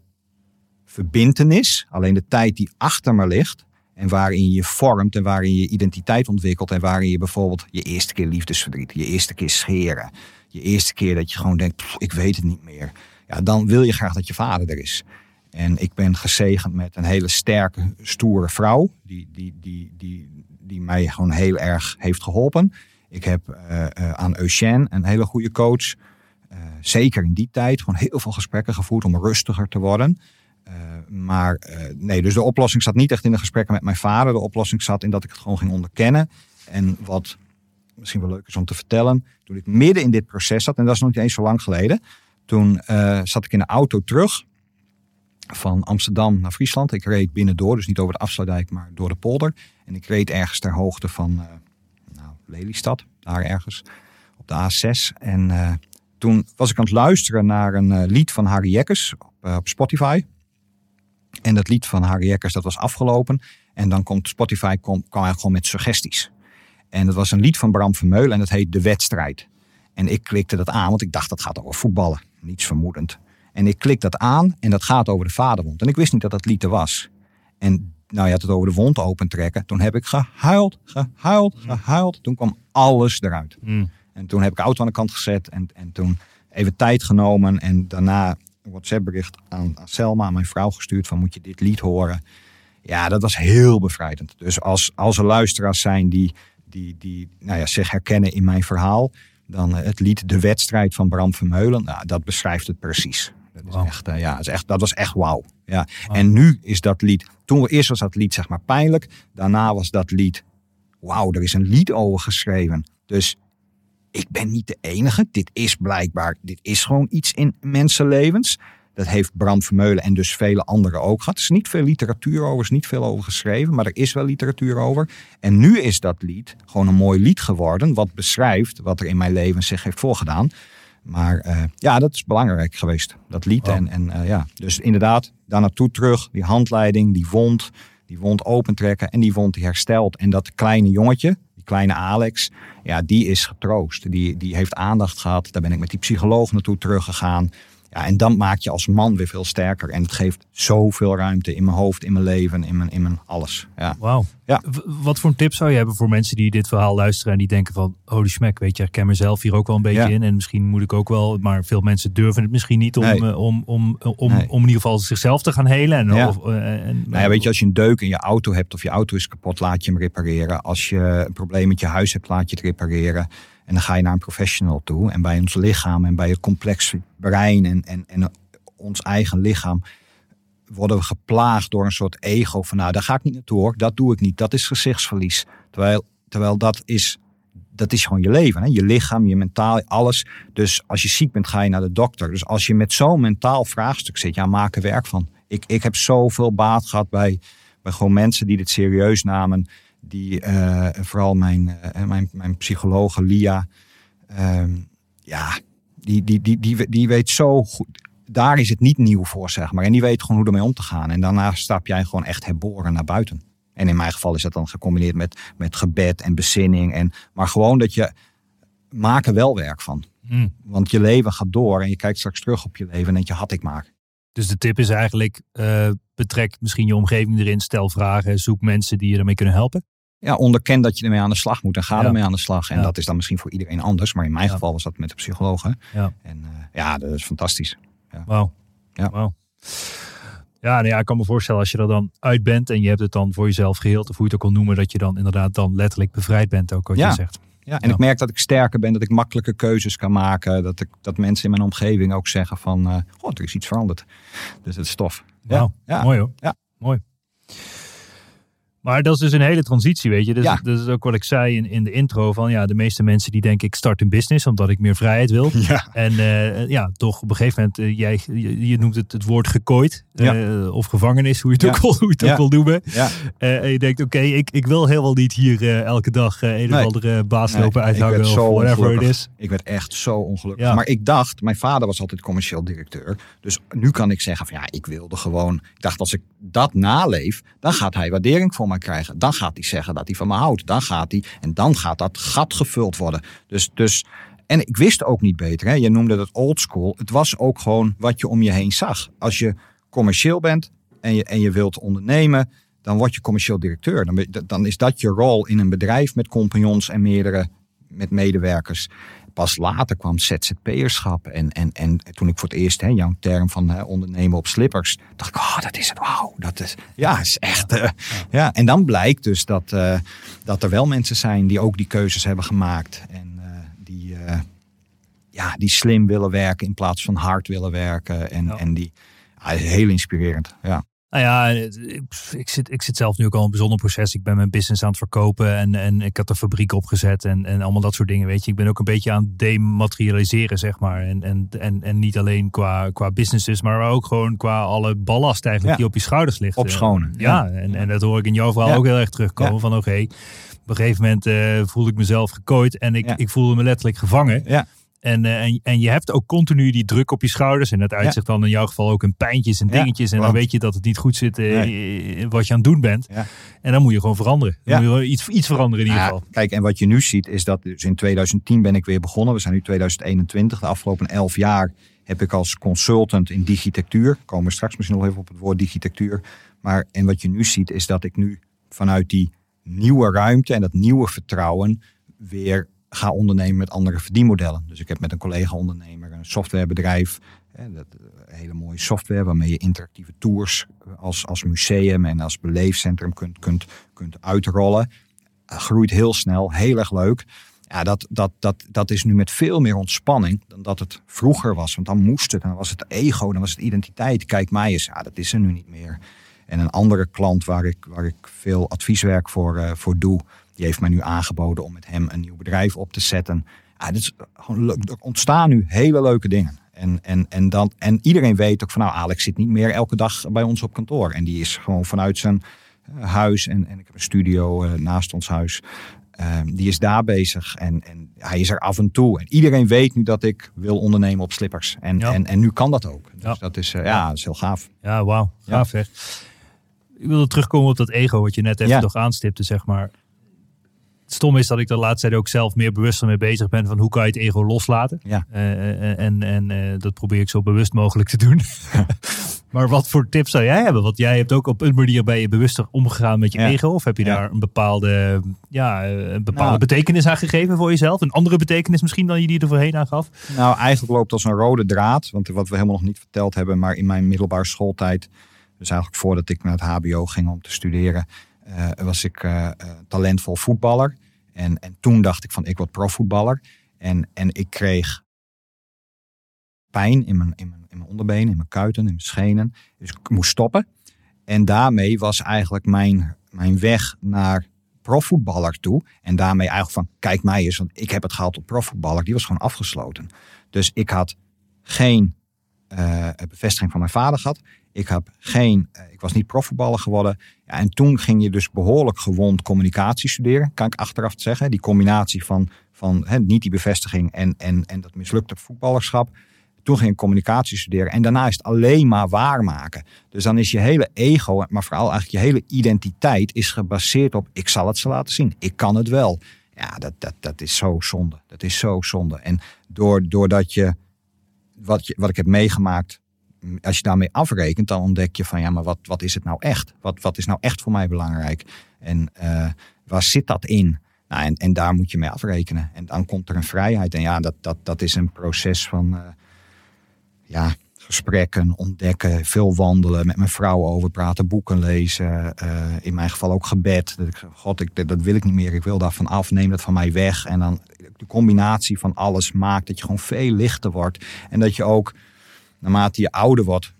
verbintenis. Alleen de tijd die achter me ligt. En waarin je vormt en waarin je identiteit ontwikkelt. En waarin je bijvoorbeeld je eerste keer liefdesverdriet, je eerste keer scheren. Je eerste keer dat je gewoon denkt, ik weet het niet meer. Ja, dan wil je graag dat je vader er is. En ik ben gezegend met een hele sterke, stoere vrouw. Die, die, die, die, die mij gewoon heel erg heeft geholpen. Ik heb uh, uh, aan Eugène, een hele goede coach. Uh, zeker in die tijd gewoon heel veel gesprekken gevoerd om rustiger te worden. Uh, maar uh, nee, dus de oplossing zat niet echt in de gesprekken met mijn vader. De oplossing zat in dat ik het gewoon ging onderkennen. En wat misschien wel leuk is om te vertellen. Toen ik midden in dit proces zat, en dat is nog niet eens zo lang geleden. Toen uh, zat ik in de auto terug van Amsterdam naar Friesland. Ik reed binnendoor, dus niet over de Afsluitdijk, maar door de polder. En ik reed ergens ter hoogte van nou, Lelystad, daar ergens op de A6. En toen was ik aan het luisteren naar een lied van Harry Jekkers op, op Spotify. En dat lied van Harry Jekkers, dat was afgelopen. En dan komt Spotify kwam, kwam eigenlijk gewoon met suggesties. En dat was een lied van Bram Vermeulen en dat heet De Wedstrijd. En ik klikte dat aan, want ik dacht dat gaat over voetballen. Niets vermoedend. En ik klik dat aan en dat gaat over de vaderwond. En ik wist niet dat dat lied er was. En nou, je had het over de wond opentrekken. Toen heb ik gehuild, gehuild, gehuild. Toen kwam alles eruit. Mm. En toen heb ik auto aan de kant gezet en, en toen even tijd genomen. En daarna een WhatsApp bericht aan, aan Selma, aan mijn vrouw gestuurd van moet je dit lied horen. Ja, dat was heel bevrijdend. Dus als, als er luisteraars zijn die, die, die nou ja, zich herkennen in mijn verhaal. Dan eh, het lied De Wedstrijd van Bram Vermeulen. Nou, dat beschrijft het precies. Dat, is echt, eh, ja, dat, is echt, dat was echt wauw. Ja. En nu is dat lied. Toen eerst was dat lied zeg maar pijnlijk. Daarna was dat lied. Wauw, er is een lied over geschreven. Dus ik ben niet de enige. Dit is blijkbaar. Dit is gewoon iets in mensenlevens. Dat heeft Bram Vermeulen en dus vele anderen ook gehad. Er is niet veel literatuur over, er is niet veel over geschreven, maar er is wel literatuur over. En nu is dat lied gewoon een mooi lied geworden, wat beschrijft wat er in mijn leven zich heeft voorgedaan. Maar eh, ja, dat is belangrijk geweest, dat lied. En, en eh, ja, dus inderdaad, daar naartoe terug, die handleiding, die wond, die wond opentrekken en die wond die herstelt. En dat kleine jongetje, kleine Alex, ja, die is getroost. Die, die heeft aandacht gehad. Daar ben ik met die psycholoog naartoe teruggegaan. Ja, en dan maak je als man weer veel sterker. En het geeft zoveel ruimte in mijn hoofd, in mijn leven, in mijn, in mijn alles. Ja. Wauw. Ja. Wat voor een tip zou je hebben voor mensen die dit verhaal luisteren en die denken van, holy smack, weet je, ik ken mezelf hier ook wel een beetje Ja. in en misschien moet ik ook wel, maar veel mensen durven het misschien niet om, Nee. eh, om, om, om, Nee. om in ieder geval zichzelf te gaan helen. En, Ja. of, eh, en, Nou ja, weet je, als je een deuk in je auto hebt of je auto is kapot, laat je hem repareren. Als je een probleem met je huis hebt, laat je het repareren. En dan ga je naar een professional toe. En bij ons lichaam en bij het complex brein en, en, en ons eigen lichaam worden we geplaagd door een soort ego van nou, daar ga ik niet naartoe hoor, dat doe ik niet, dat is gezichtsverlies. Terwijl, terwijl dat is dat is gewoon je leven. Hè? Je lichaam, je mentaal, alles. Dus als je ziek bent, ga je naar de dokter. Dus als je met zo'n mentaal vraagstuk zit, ja, maak er werk van. Ik, ik heb zoveel baat gehad bij, bij gewoon mensen die dit serieus namen. Die, eh, vooral mijn, eh, mijn, mijn psychologe Lia. ehm, ja, die, die, die, die, die weet zo goed. Daar is het niet nieuw voor, zeg maar. En die weet gewoon hoe ermee om te gaan. En daarna stap jij gewoon echt herboren naar buiten. En in mijn geval is dat dan gecombineerd met, met gebed en bezinning. En, maar gewoon dat je maak er wel werk van. Mm. Want je leven gaat door en je kijkt straks terug op je leven en denk je, had ik maar. Dus de tip is eigenlijk, eh, betrek misschien je omgeving erin, stel vragen, zoek mensen die je ermee kunnen helpen. Ja, onderken dat je ermee aan de slag moet en ga Ja. ermee aan de slag. En Ja. dat is dan misschien voor iedereen anders. Maar in mijn Ja. geval was dat met de psycholoog. hè. Ja. En eh, ja, dat is fantastisch. Wauw. Ja. Ja, nou ja, ik kan me voorstellen als je er dan uit bent en je hebt het dan voor jezelf geheeld, of hoe je het ook wil noemen, dat je dan inderdaad dan letterlijk bevrijd bent, ook wat Ja. je zegt. Ja, en ik merk dat ik sterker ben, dat ik makkelijke keuzes kan maken. Dat, ik, dat mensen in mijn omgeving ook zeggen van, eh goh, er is iets veranderd. Dus het is tof. Ja. mooi hoor. Ja. Mooi. Maar dat is dus een hele transitie, weet je. Dus Ja. dat is ook wat ik zei in, in de intro van ja, de meeste mensen die denken ik start een business omdat ik meer vrijheid wil. Ja. En eh, ja, toch op een gegeven moment, eh, jij, je, je noemt het het woord gekooid. eh, of gevangenis, hoe je het Ja. ook, wil, hoe je het ook wil noemen. en je denkt, oké, ik, ik wil helemaal niet hier elke dag een of andere baas lopen ik uithangen of zo whatever het ongelukkig. is. Ik werd echt zo ongelukkig. Ja. Maar ik dacht, mijn vader was altijd commercieel directeur. Dus nu kan ik zeggen van ja, ik wilde gewoon. Ik dacht, als ik dat naleef, dan gaat hij waardering voor krijgen. Dan gaat hij zeggen dat hij van me houdt. Dan gaat hij, en dan gaat dat gat gevuld worden. Dus, dus en ik wist ook niet beter. Hè? Je noemde het old school. Het was ook gewoon wat je om je heen zag. Als je commercieel bent en je, en je wilt ondernemen, dan word je commercieel directeur. Dan, dan is dat je rol in een bedrijf met compagnons en meerdere met medewerkers. Pas later kwam ZZP'erschap. En, en, en toen ik voor het eerst hè, jouw term van hè, ondernemen op slippers. dacht ik, oh, dat is het. Wauw, dat is, ja, is echt. eh, ja. En dan blijkt dus dat, eh, dat er wel mensen zijn die ook die keuzes hebben gemaakt. En eh, die, ja, die slim willen werken in plaats van hard willen werken. En, Ja. en die, heel inspirerend. Ja. Nou ja, het- ik, ik zit, ik zit zelf nu ook al in een bijzonder proces. Ik ben mijn business aan het verkopen en, en ik had een fabriek opgezet en, en allemaal dat soort dingen. Weet je, ik ben ook een beetje aan het dematerialiseren, zeg maar. En, en, en, en niet alleen qua, qua businesses, maar ook gewoon qua alle ballast eigenlijk Ja. die op je schouders ligt. Opschonen, Ja, ja. En, en dat hoor ik in jouw verhaal Ja. ook heel erg terugkomen. Van oké, op een gegeven moment eh, voelde ik mezelf gekooid en ik, ik voelde me letterlijk gevangen. Ja. En, uh, en, en je hebt ook continu die druk op je schouders. En dat uitzicht dan in jouw geval ook in pijntjes en dingetjes. en dan weet je dat het niet goed zit uh, wat je aan het doen bent. Ja. En dan moet je gewoon veranderen. Dan moet je iets, iets veranderen in ieder geval. Kijk, en wat je nu ziet is dat dus in 2010 ben ik weer begonnen. We zijn nu 2021. De afgelopen elf jaar heb ik als consultant in digitectuur. Komen we straks misschien nog even op het woord digitectuur. Maar en wat je nu ziet is dat ik nu vanuit die nieuwe ruimte en dat nieuwe vertrouwen weer ga ondernemen met andere verdienmodellen. Dus ik heb met een collega-ondernemer een softwarebedrijf. Dat, eh, hele mooie software waarmee je interactieve tours als, als museum en als beleefcentrum kunt, kunt, kunt uitrollen. Uh, groeit heel snel, heel erg leuk. Ja, dat, dat, dat, dat is nu met veel meer ontspanning dan dat het vroeger was. Want dan moest het, dan was het ego, dan was het identiteit. Kijk mij eens, ja, dat is er nu niet meer. En een andere klant waar ik, waar ik veel advieswerk voor, voor doe, die heeft mij nu aangeboden om met hem een nieuw bedrijf op te zetten. Ja, dit is gewoon, er ontstaan nu hele leuke dingen. En, en, en, dan, en iedereen weet ook van nou, Alex zit niet meer elke dag bij ons op kantoor. En die is gewoon vanuit zijn eh, huis, en, en ik heb een studio uh, naast ons huis. Uh, die is daar bezig en, en hij is er af en toe. En iedereen weet nu dat ik wil ondernemen op slippers. En, ja. en, en nu kan dat ook. Dus ja. dat, is, uh, ja, dat is heel gaaf. Ja, wauw. Gaaf ja. Ik wilde terugkomen op dat ego wat je net even toch aanstipte, zeg maar stom is dat ik de laatste tijd ook zelf meer bewust mee bezig ben van hoe kan je het ego loslaten. Ja. Uh, en en uh, dat probeer ik zo bewust mogelijk te doen. maar wat voor tips zou jij hebben? Want jij hebt ook op een manier bij je bewuster omgegaan met je ja. ego. Of heb je daar een bepaalde, ja, een bepaalde nou, betekenis aan gegeven voor jezelf? Een andere betekenis misschien dan je die er voorheen aan gaf? Nou, eigenlijk loopt als een rode draad. Want wat we helemaal nog niet verteld hebben, maar in mijn middelbare schooltijd, dus eigenlijk voordat ik naar het HBO ging om te studeren, was ik uh, talentvol voetballer. En, en toen dacht ik van ik word profvoetballer. En, en ik kreeg pijn in mijn, in, mijn, in mijn onderbenen, in mijn kuiten, in mijn schenen. Dus ik moest stoppen. En daarmee was eigenlijk mijn, mijn weg naar profvoetballer toe. En daarmee eigenlijk van kijk mij eens, want ik heb het gehaald tot profvoetballer. Die was gewoon afgesloten. Dus ik had geen uh, bevestiging van mijn vader gehad. Ik, heb geen, uh, ik was niet profvoetballer geworden. Ja, en toen ging je dus behoorlijk gewond communicatie studeren, kan ik achteraf zeggen. Die combinatie van, van niet die bevestiging en, en, en dat mislukte voetballerschap. Toen ging ik communicatie studeren. En daarna is het alleen maar waarmaken. Dus dan is je hele ego, maar vooral eigenlijk je hele identiteit, is gebaseerd op: ik zal het ze laten zien. Ik kan het wel. Ja, dat, dat, dat is zo zonde. Dat is zo zonde. En door, doordat je wat, je, wat ik heb meegemaakt, als je daarmee afrekent, dan ontdek je van ja, maar wat, wat is het nou echt? Wat, wat is nou echt voor mij belangrijk? En uh, waar zit dat in? Nou, en, en daar moet je mee afrekenen. En dan komt er een vrijheid. En ja, dat, dat, dat is een proces van uh, ja, gesprekken, ontdekken, veel wandelen, met mijn vrouw over praten, boeken lezen. Uh, in mijn geval ook gebed. Dat ik, God, ik, dat wil ik niet meer. Ik wil daarvan af. Neem dat van mij weg. En dan de combinatie van alles maakt dat je gewoon veel lichter wordt. En dat je ook, naarmate je ouder wordt,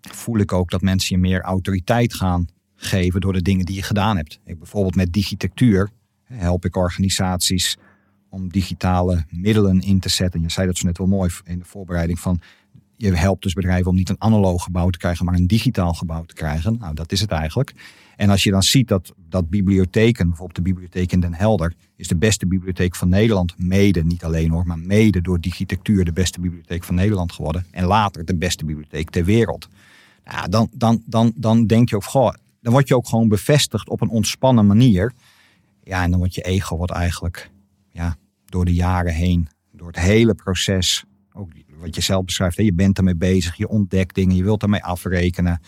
voel ik ook dat mensen je meer autoriteit gaan geven door de dingen die je gedaan hebt. Ik, bijvoorbeeld met digitectuur help ik organisaties om digitale middelen in te zetten. Je zei dat zo net wel mooi in de voorbereiding van je helpt dus bedrijven om niet een analoog gebouw te krijgen, maar een digitaal gebouw te krijgen. Nou, dat is het eigenlijk. En als je dan ziet dat, dat bibliotheken, bijvoorbeeld de bibliotheek in Den Helder, is de beste bibliotheek van Nederland, mede, niet alleen hoor, maar mede door digitectuur de beste bibliotheek van Nederland geworden. En later de beste bibliotheek ter wereld. Nou, dan, dan, dan, dan denk je ook, goh, dan word je ook gewoon bevestigd op een ontspannen manier. Ja, en dan wordt je ego wordt eigenlijk ja, door de jaren heen, door het hele proces, ook wat je zelf beschrijft, hè, je bent ermee bezig, je ontdekt dingen, je wilt ermee afrekenen.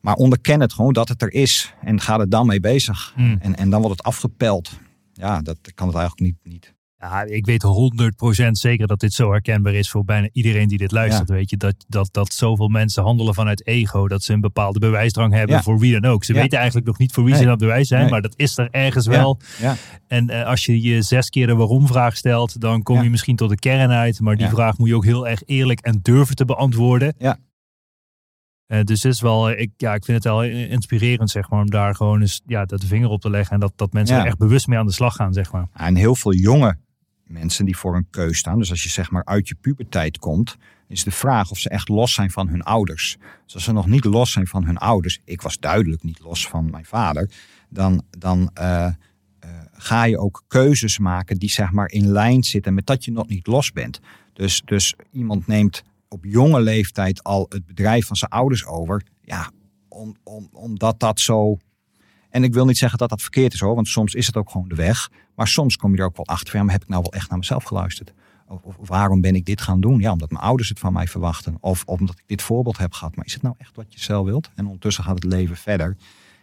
Maar onderken het gewoon dat het er is en ga er dan mee bezig. Hmm. En, en dan wordt het afgepeld. Ja, dat kan het eigenlijk niet. niet. Ja, ik weet 100% zeker dat dit zo herkenbaar is voor bijna iedereen die dit luistert. Ja. Weet je, dat, dat, dat zoveel mensen handelen vanuit ego, dat ze een bepaalde bewijsdrang hebben Ja. voor wie dan ook. Ze Ja. weten eigenlijk nog niet voor wie ze Nee. aan het bewijs zijn, Nee. maar dat is er ergens wel. Ja, En eh, als je je zes keer de waarom-vraag stelt, dan kom Ja. je misschien tot de kern uit. Maar die Ja. vraag moet je ook heel erg eerlijk en durven te beantwoorden. Eh, dus is wel, ik, ja, ik vind het wel inspirerend, zeg maar, om daar gewoon eens ja, dat de vinger op te leggen. En dat, dat mensen Ja. er echt bewust mee aan de slag gaan, zeg maar. En heel veel jonge mensen die voor een keus staan. Dus als je zeg maar uit je puberteit komt, is de vraag of ze echt los zijn van hun ouders. Dus als ze nog niet los zijn van hun ouders, ik was duidelijk niet los van mijn vader, dan, dan eh, eh, ga je ook keuzes maken die zeg maar in lijn zitten met dat je nog niet los bent. Dus, dus iemand neemt op jonge leeftijd al het bedrijf van zijn ouders over. Ja, om, om, omdat dat zo. En ik wil niet zeggen dat dat verkeerd is hoor, want soms is het ook gewoon de weg. Maar soms kom je er ook wel achter van, maar heb ik nou wel echt naar mezelf geluisterd? Of, of, waarom ben ik dit gaan doen? Ja, omdat mijn ouders het van mij verwachten. Of omdat ik dit voorbeeld heb gehad. Maar is het nou echt wat je zelf wilt? En ondertussen gaat het leven verder.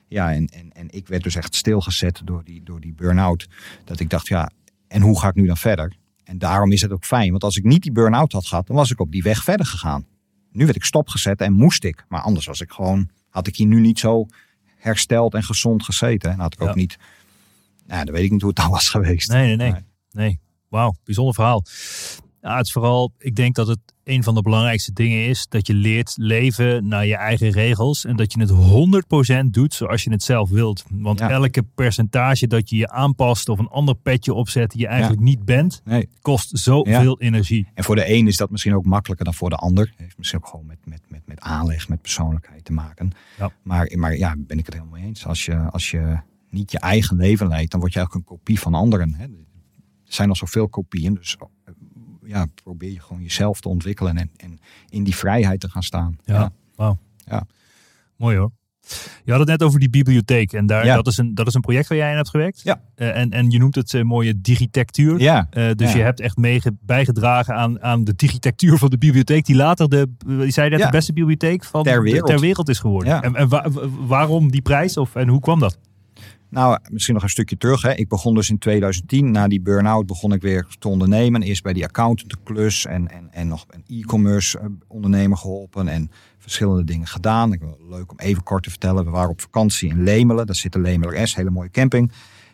Ja, en, en, en ik werd dus echt stilgezet door die, door die burn-out. Dat ik dacht, ja, en hoe ga ik nu dan verder? En daarom is het ook fijn. Want als ik niet die burn-out had gehad, dan was ik op die weg verder gegaan. Nu werd ik stopgezet en moest ik. Maar anders was ik gewoon, had ik hier nu niet zo hersteld en gezond gezeten. En had ik ook niet, nou, dan weet ik niet hoe het dan was geweest. Nee, nee, nee. nee. nee. Wauw, bijzonder verhaal. Ja, het is vooral, ik denk dat het een van de belangrijkste dingen is dat je leert leven naar je eigen regels en dat je het 100% doet zoals je het zelf wilt. Want elke percentage dat je je aanpast of een ander petje opzet die je eigenlijk niet bent, nee. kost zoveel energie. En voor de een is dat misschien ook makkelijker dan voor de ander. heeft misschien ook gewoon met, met, met, met aanleg, met persoonlijkheid te maken. Maar, maar ja, ben ik het helemaal mee eens. Als je, als je niet je eigen leven leidt, dan word je eigenlijk een kopie van anderen. Hè. Er zijn al zoveel kopieën, dus ja, probeer je gewoon jezelf te ontwikkelen en, en in die vrijheid te gaan staan. Ja, ja. Wauw. ja. Mooi hoor. Je had het net over die bibliotheek. En daar, dat, is een, dat is een project waar jij in hebt gewerkt. Ja. Uh, en, en je noemt het uh, mooie digitectuur. Ja. Uh, dus je hebt echt mee bijgedragen aan, aan de digitectuur van de bibliotheek. Die later de, je zei dat de beste bibliotheek van ter wereld, ter wereld is geworden. En, en waarom die prijs? Of, en hoe kwam dat? Nou, misschien nog een stukje terug. Hè. Ik begon dus in 2010. Na die burn-out begon ik weer te ondernemen. Eerst bij die accountantenklus en, en, en nog een e-commerce eh, ondernemer geholpen. En verschillende dingen gedaan. Ik, leuk om even kort te vertellen. We waren op vakantie in Lemelen. Daar zit de Lemeler S, hele mooie camping.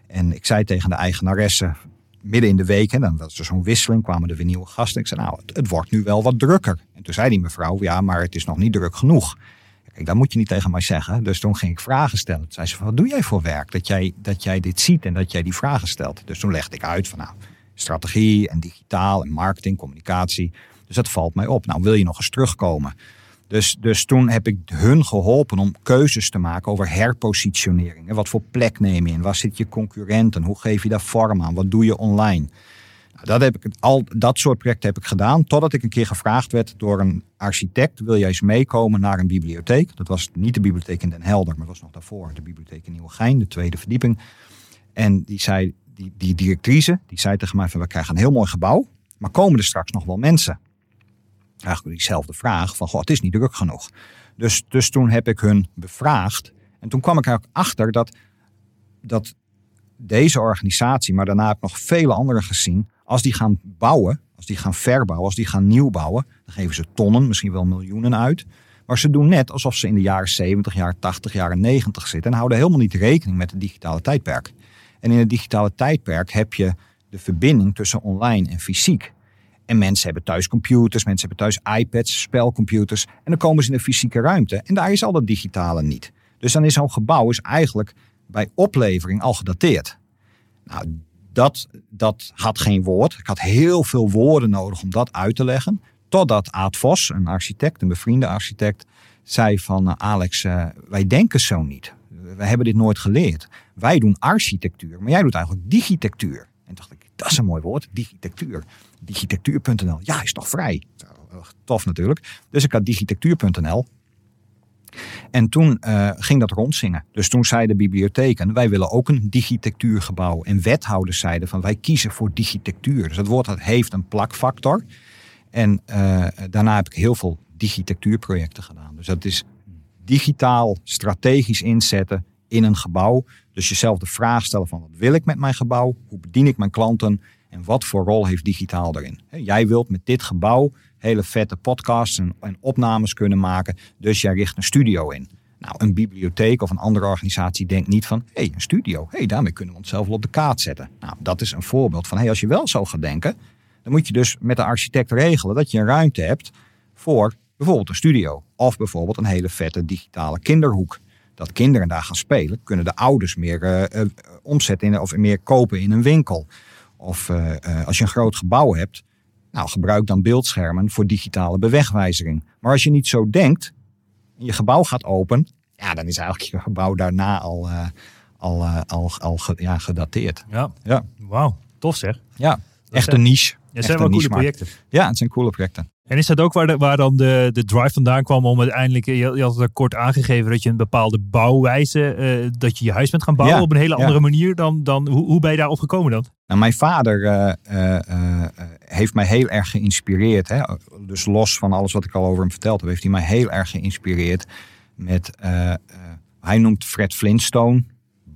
En ik zei tegen de eigenaresse, midden in de week, en dan was er zo'n wisseling, kwamen er weer nieuwe gasten. Ik zei, nou, het, wordt nu wel wat drukker. En toen zei die mevrouw, ja, maar het is nog niet druk genoeg. Kijk, dat moet je niet tegen mij zeggen. Dus toen ging ik vragen stellen. Toen zei ze wat doe jij voor werk? Dat jij, dat jij dit ziet en dat jij die vragen stelt. Dus toen legde ik uit van, nou, strategie en digitaal en marketing, communicatie. Dus dat valt mij op. Nou, wil je nog eens terugkomen? Dus, dus toen heb ik hun geholpen om keuzes te maken over herpositionering. Wat voor plek neem je in? Waar zit je concurrenten? Hoe geef je daar vorm aan? Wat doe je online? Dat, heb ik, al dat soort projecten heb ik gedaan. Totdat ik een keer gevraagd werd door een architect. Wil jij eens meekomen naar een bibliotheek? Dat was niet de bibliotheek in Den Helder. Maar dat was nog daarvoor de bibliotheek in Nieuwegein. De tweede verdieping. En die zei, die, die directrice, die zei tegen mij van we krijgen een heel mooi gebouw. Maar komen er straks nog wel mensen? Eigenlijk diezelfde vraag van goh, het is niet druk genoeg. Dus, dus toen heb ik hun bevraagd. En toen kwam ik er ook achter dat, dat deze organisatie, maar daarna heb ik nog vele andere gezien, als die gaan bouwen, als die gaan verbouwen, als die gaan nieuw bouwen, dan geven ze tonnen, misschien wel miljoenen uit. Maar ze doen net alsof ze in de jaren 70, jaren 80, jaren 90 zitten en houden helemaal niet rekening met het digitale tijdperk. En in het digitale tijdperk heb je de verbinding tussen online en fysiek. En mensen hebben thuis computers, mensen hebben thuis iPads, spelcomputers. En dan komen ze in de fysieke ruimte. En daar is al dat digitale niet. Dus dan is zo'n gebouw is eigenlijk bij oplevering al gedateerd. Nou, dat, dat had geen woord. Ik had heel veel woorden nodig om dat uit te leggen. Totdat Aad Vos, een architect, een bevriende architect, zei van uh, Alex, uh, wij denken zo niet. We hebben dit nooit geleerd. Wij doen architectuur, maar jij doet eigenlijk digitectuur. En dacht ik, dat is een mooi woord, digitectuur. Digitectuur.nl, ja, is toch vrij. Tof natuurlijk. Dus ik had digitectuur.nl en toen uh, ging dat rondzingen. Dus toen zeiden bibliotheken, wij willen ook een digitectuurgebouw. En wethouders zeiden van wij kiezen voor digitectuur. Dus dat woord dat heeft een plakfactor. En uh, daarna heb ik heel veel digitectuurprojecten gedaan. Dus dat is digitaal strategisch inzetten in een gebouw. Dus jezelf de vraag stellen van wat wil ik met mijn gebouw? Hoe bedien ik mijn klanten? En wat voor rol heeft digitaal erin? Jij wilt met dit gebouw hele vette podcasts en, opnames kunnen maken. Dus jij richt een studio in. Nou, een bibliotheek of een andere organisatie denkt niet van... hé, hey, een studio, hey, daarmee kunnen we onszelf wel op de kaart zetten. Nou, dat is een voorbeeld van, hey, als je wel zo gaat denken... dan moet je dus met de architect regelen dat je een ruimte hebt... voor bijvoorbeeld een studio. Of bijvoorbeeld een hele vette digitale kinderhoek. Dat kinderen daar gaan spelen, kunnen de ouders meer uh, omzetten of meer kopen in een winkel. Of uh, als je een groot gebouw hebt, nou, gebruik dan beeldschermen voor digitale bewegwijzering. Maar als je niet zo denkt, en je gebouw gaat open, ja, dan is eigenlijk je gebouw daarna al, uh, al, uh, al, al ge, ja, gedateerd. Ja, Ja. wauw. Tof zeg. Ja, echt een niche. Ja, Echt zijn wel coole projecten. Ja, het zijn coole projecten. En is dat ook waar, de, waar dan de, de drive vandaan kwam om uiteindelijk, je, je had het kort aangegeven dat je een bepaalde bouwwijze, eh, dat je je huis bent gaan bouwen Ja, op een hele ja. andere manier dan, dan hoe, hoe ben je daarop gekomen dan? Nou, mijn vader eh, eh, heeft mij heel erg geïnspireerd. Hè? Dus los van alles wat ik al over hem verteld heb, heeft hij mij heel erg geïnspireerd met, hij noemt Fred Flintstone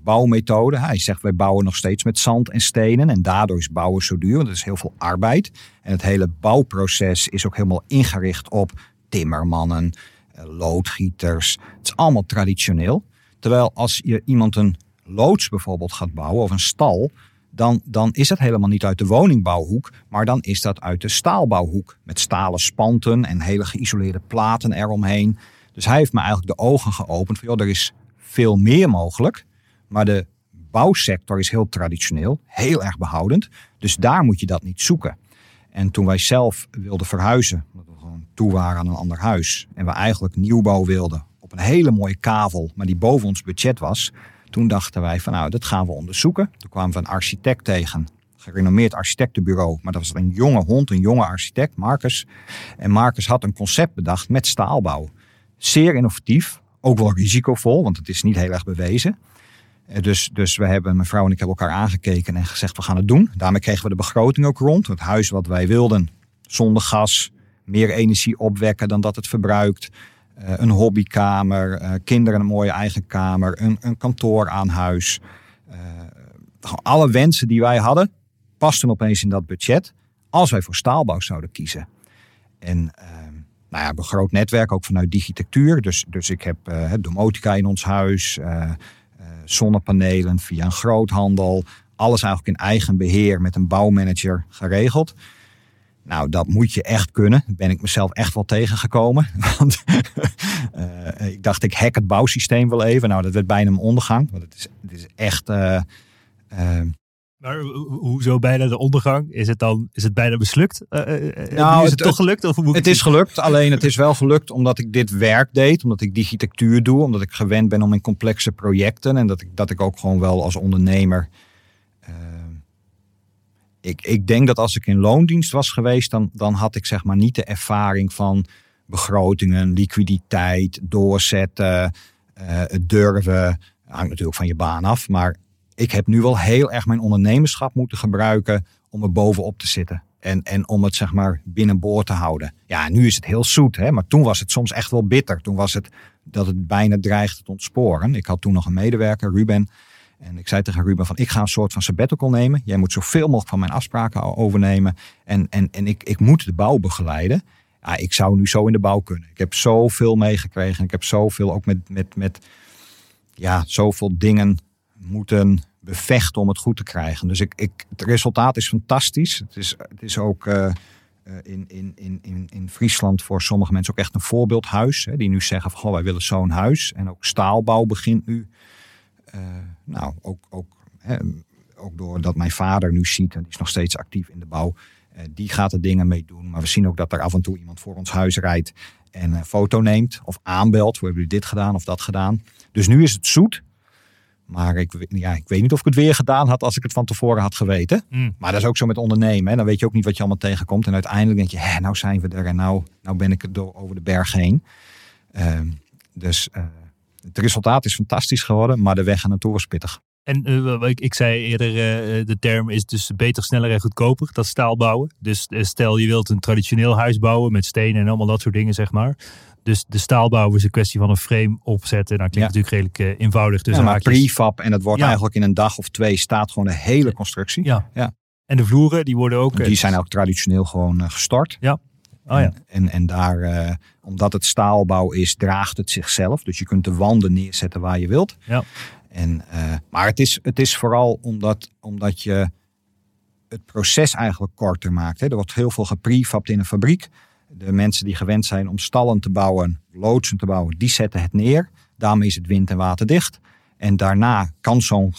bouwmethode. Hij zegt wij bouwen nog steeds met zand en stenen en daardoor is bouwen zo duur, er is heel veel arbeid. En het hele bouwproces is ook helemaal ingericht op timmermannen, eh, loodgieters. Het is allemaal traditioneel. Terwijl als je iemand een loods bijvoorbeeld gaat bouwen of een stal, dan, dan is het helemaal niet uit de woningbouwhoek, maar dan is dat uit de staalbouwhoek. Met stalen spanten en hele geïsoleerde platen eromheen. Dus hij heeft me eigenlijk de ogen geopend van, joh, er is veel meer mogelijk. Maar de bouwsector is heel traditioneel, heel erg behoudend. Dus daar moet je dat niet zoeken. En toen wij zelf wilden verhuizen, omdat we gewoon toe waren aan een ander huis. En we eigenlijk nieuwbouw wilden op een hele mooie kavel, maar die boven ons budget was. Toen dachten wij van nou, dat gaan we onderzoeken. Toen kwamen we een architect tegen, gerenommeerd architectenbureau. Maar dat was een jonge hond, een jonge architect, Marcus. En Marcus had een concept bedacht met staalbouw. Zeer innovatief, ook wel risicovol, want het is niet heel erg bewezen. Eh, Dus, dus we hebben, mijn vrouw en ik hebben elkaar aangekeken en gezegd we gaan het doen. Daarmee kregen we de begroting ook rond. Het huis wat wij wilden, zonder gas, meer energie opwekken dan dat het verbruikt. Eh, een hobbykamer, eh, kinderen een mooie eigen kamer, een, een kantoor aan huis. Gewoon alle wensen die wij hadden, pasten opeens in dat budget. Als wij voor staalbouw zouden kiezen. En eh, nou ja, een groot netwerk ook vanuit digitectuur. Dus, dus ik heb eh, domotica in ons huis, zonnepanelen via een groothandel. Alles eigenlijk in eigen beheer met een bouwmanager geregeld. Nou, dat moet je echt kunnen. Daar ben ik mezelf echt wel tegengekomen. Want eh, ik dacht, ik hack het bouwsysteem wel even. Nou, dat werd bijna een ondergang. Want het is, is echt... eh, eh, Maar ho- hoezo bijna de ondergang? Is het dan is het bijna mislukt? Eh, eh, eh, Nou, is het, het- toch gelukt? Of moet Het is gelukt, alleen het is wel gelukt omdat ik dit werk deed, omdat ik digitectuur doe, omdat ik gewend ben om in complexe projecten en dat ik, dat ik ook gewoon wel als ondernemer. ik, ik denk dat als ik in loondienst was geweest, dan, dan had ik zeg maar niet de ervaring van begrotingen, liquiditeit, doorzetten, eh, het durven. Hangt natuurlijk van je baan af, maar ik heb nu wel heel erg mijn ondernemerschap moeten gebruiken om er bovenop te zitten. En, en om het zeg maar binnenboord te houden. Ja, nu is het heel zoet, hè? maar toen was het soms echt wel bitter. Toen was het dat het bijna dreigde te ontsporen. Ik had toen nog een medewerker, Ruben. En ik zei tegen Ruben van, ik ga een soort van sabbatical nemen. Jij moet zoveel mogelijk van mijn afspraken overnemen. En, en, en ik, ik moet de bouw begeleiden. Ja, ik zou nu zo in de bouw kunnen. Ik heb zoveel meegekregen. Ik heb zoveel ook met, met, met ja, zoveel dingen moeten bevechten om het goed te krijgen. Dus ik, ik, het resultaat is fantastisch. Het is, het is ook eh, in, in, in, in, Friesland voor sommige mensen ook echt een voorbeeldhuis. Hè, die nu zeggen van, goh, wij willen zo'n huis. En ook staalbouw begint nu. eh, nou, ook, ook, hè, ook doordat mijn vader nu ziet, en die is nog steeds actief in de bouw. die gaat er dingen mee doen. Maar we zien ook dat er af en toe iemand voor ons huis rijdt en een foto neemt of aanbelt. Hoe hebben dit gedaan of dat gedaan? Dus nu is het zoet. Maar ik, ja, ik weet niet of ik het weer gedaan had als ik het van tevoren had geweten. Mm. Maar dat is ook zo met ondernemen. Hè. Dan weet je ook niet wat je allemaal tegenkomt. En uiteindelijk denk je, hè, nou zijn we er en nou, nou ben ik er door, over de berg heen. Ehm, dus eh, het resultaat is fantastisch geworden, maar de weg er naartoe was pittig. En eh, ik, ik zei eerder, eh, de term is dus beter, sneller en goedkoper. Dat is staal bouwen. Dus stel je wilt een traditioneel huis bouwen met stenen en allemaal dat soort dingen, zeg maar. Dus de staalbouw is een kwestie van een frame opzetten. Nou, klinkt Ja. natuurlijk redelijk eh, eenvoudig. Dus ja, maar haakjes. prefab en dat wordt Ja. eigenlijk in een dag of twee staat gewoon de hele constructie. Ja. Ja. En de vloeren, die worden ook... Die zijn ook traditioneel gewoon eh, gestort. Oh ja. En, en, en daar, eh, omdat het staalbouw is, draagt het zichzelf. Dus je kunt de wanden neerzetten waar je wilt. Ja. En, eh, maar het is, het is vooral omdat, omdat je het proces eigenlijk korter maakt. Hè. Er wordt heel veel geprefabt in een fabriek. De mensen die gewend zijn om stallen te bouwen, loodsen te bouwen, die zetten het neer. Daarmee is het wind- en waterdicht. En daarna kan zo'n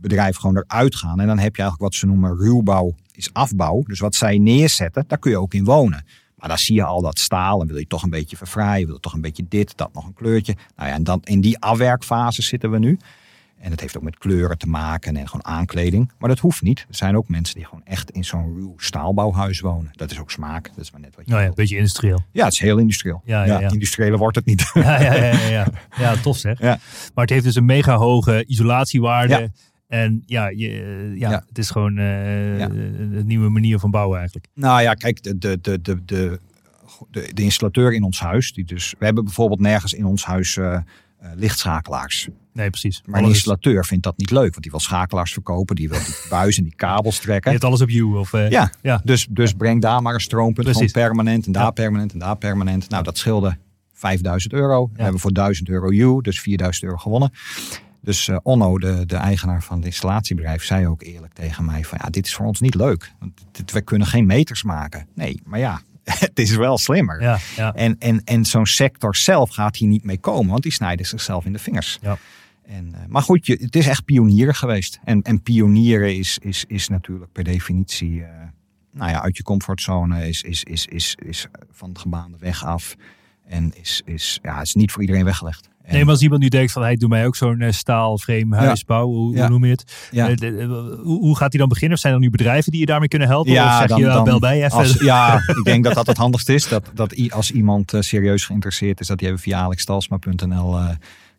bedrijf gewoon eruit gaan. En dan heb je eigenlijk wat ze noemen ruwbouw is afbouw. Dus wat zij neerzetten, daar kun je ook in wonen. Maar dan zie je al dat staal en wil je toch een beetje verfraaien. Wil je toch een beetje dit, dat nog een kleurtje. Nou ja, en dan, in die afwerkfase zitten we nu. En het heeft ook met kleuren te maken en gewoon aankleding. Maar dat hoeft niet. Er zijn ook mensen die gewoon echt in zo'n ruw staalbouwhuis wonen. Dat is ook smaak. Dat is maar net wat je Nou ja, een beetje industrieel. Ja, het is heel industrieel. Ja, ja, ja. Industriële wordt het niet. Ja, ja, ja, ja, ja. ja tof zeg. Ja. Maar het heeft dus een mega hoge isolatiewaarde. Ja. En ja, je, eh, ja, Ja. het is gewoon eh, Ja. een nieuwe manier van bouwen eigenlijk. Nou ja, kijk, de, de, de, de, de, de, de installateur in ons huis. Die dus, we hebben bijvoorbeeld nergens in ons huis eh, eh, lichtschakelaars. Nee, precies. Maar een Alles is- installateur vindt dat niet leuk. Want die wil schakelaars verkopen. Die wil die buis en die kabels je trekken. hebt alles op you. Of, eh, Ja, ja. Dus, dus breng daar maar een stroompunt. Precies. Gewoon permanent en daar Ja. permanent en daar permanent. Nou, dat scheelde 5000 euro. We hebben voor 1000 euro U, dus 4000 euro gewonnen. Dus eh, Onno, de, de eigenaar van het installatiebedrijf, zei ook eerlijk tegen mij van ja, dit is voor ons niet leuk. Want dit, we kunnen geen meters maken. Nee, maar ja, het is wel slimmer. Ja, ja. En, en, en zo'n sector zelf gaat hier niet mee komen, want die snijden zichzelf in de vingers. Ja. En, eh, maar goed, je, het is echt pionieren geweest. En, en pionieren is, is, is natuurlijk per definitie, eh, nou ja, uit je comfortzone, is, is, is, is, is van de gebaande weg af. En is, is, ja, is niet voor iedereen weggelegd. En, Nee, maar als iemand nu denkt van, hey, doe mij ook zo'n eh, staalframe huis bouwen. Hoe, Ja. hoe noem je het? ja. Eh, de- eh, hoe, hoe gaat hij dan beginnen? Of zijn er nu bedrijven die je daarmee kunnen helpen? Ja, of zeg dan- je, nou, dan bel bij even? Als, ja, ik denk dat dat het handigste is. Dat, dat als iemand serieus geïnteresseerd is, dat hij even via alextalsma.nl eh,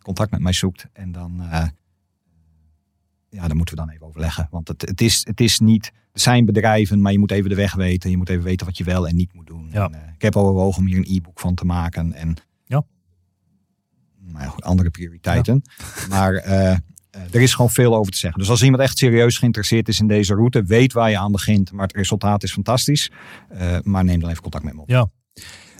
contact met mij zoekt. En dan, ja, dan moeten we dan even overleggen. Want het, het, is, het is niet, er zijn bedrijven, maar je moet even de weg weten. Je moet even weten wat je wel en niet moet doen. Ja. En, eh, ik heb al overwogen om hier een e-book van te maken. En, Ja. Maar goed, andere prioriteiten. Maar eh, eh, er is gewoon veel over te zeggen. Dus als iemand echt serieus geïnteresseerd is in deze route, weet waar je aan begint. Maar het resultaat is fantastisch. Maar neem dan even contact met me op. Ja.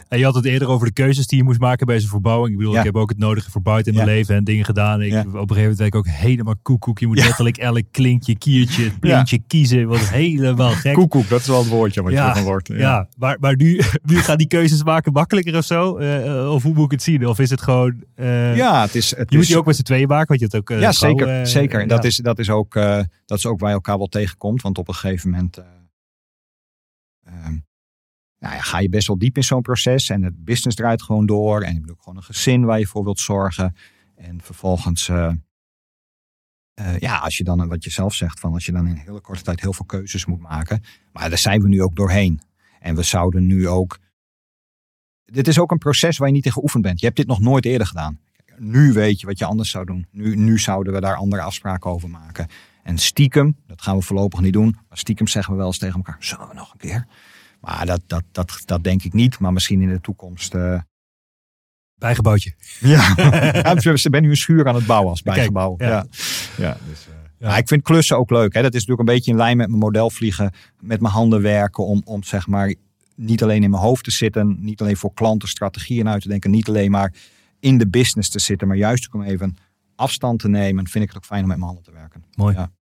En je had het eerder over de keuzes die je moest maken bij zo'n verbouwing. Ik bedoel, Ja. ik heb ook het nodige verbouwd in mijn leven en dingen gedaan. Ik. Op een gegeven moment werd ik ook helemaal koekoek. Je moet letterlijk elk klinkje, kiertje, plintje kiezen. Wat helemaal gek. Koekoek, dat is wel het woordje wat je ervan wordt. Ja, maar, maar nu, nu gaan die keuzes maken makkelijker of zo? Eh, of hoe moet ik het zien? Of is het gewoon... eh, Ja, het is. Het Je moet die ook met z'n tweeën maken, want je hebt ook... eh, ja, zeker. eh, zeker. ja. Dat, is, dat, is ook, eh, dat is ook waar je elkaar wel tegenkomt. Want op een gegeven moment. Nou ja, ga je best wel diep in zo'n proces. En het business draait gewoon door. En je hebt ook gewoon een gezin waar je voor wilt zorgen. En vervolgens. eh, eh, ja, als je dan, wat je zelf zegt, van als je dan in een hele korte tijd heel veel keuzes moet maken. Maar daar zijn we nu ook doorheen. En we zouden nu ook. Dit is ook een proces waar je niet in geoefend bent. Je hebt dit nog nooit eerder gedaan. Nu weet je wat je anders zou doen. Nu, nu zouden we daar andere afspraken over maken. En stiekem, dat gaan we voorlopig niet doen. Maar stiekem zeggen we wel eens tegen elkaar: zullen we nog een keer? Maar dat, dat, dat, dat denk ik niet. Maar misschien in de toekomst. eh, Bijgebouwtje. ja, Ja, ze ben nu een schuur aan het bouwen als Kijk, bijgebouw. ja. ja. Ja, dus, eh, Ja. Maar ik vind klussen ook leuk. Hè. Dat is natuurlijk een beetje in lijn met mijn model vliegen. Met mijn handen werken. Om, om zeg maar niet alleen in mijn hoofd te zitten. Niet alleen voor klanten strategieën uit te denken. Niet alleen maar in de business te zitten. Maar juist ook om even afstand te nemen. Vind ik het ook fijn om met mijn handen te werken. Mooi. Ja.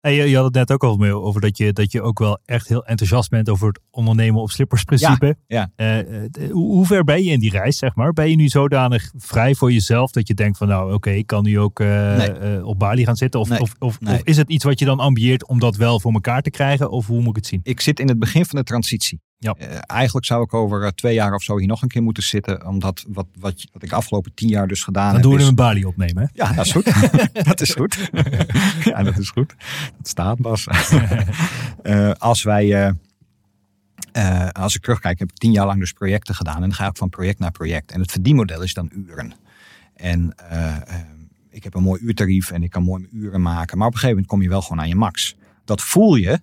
En je, je had het net ook al mee over dat je, dat je ook wel echt heel enthousiast bent over het ondernemen op slippers principe. Ja, Eh, eh, hoe, hoe ver ben je in die reis, zeg maar? Ben je nu zodanig vrij voor jezelf dat je denkt van nou oké, ik kan nu ook eh, Nee. op Bali gaan zitten? Of, Nee. of, of, Nee. of is het iets wat je dan ambieert om dat wel voor elkaar te krijgen? Of hoe moet ik het zien? Ik zit in het begin van de transitie. Ja. Eh, eigenlijk zou ik over eh, twee jaar of zo hier nog een keer moeten zitten. Omdat wat, wat, wat ik afgelopen tien jaar dus gedaan Dan heb. doen we is- hem in Bali opnemen. Hè? Ja, dat is goed. dat is goed. ja, dat is goed. Dat staat, Bas. Eh, als wij... eh, als ik terugkijk, heb ik tien jaar lang dus projecten gedaan. En dan ga ik van project naar project. En het verdienmodel is dan uren. En ik heb een mooi uurtarief en ik kan mooi mijn uren maken. Maar op een gegeven moment kom je wel gewoon aan je max. Dat voel je.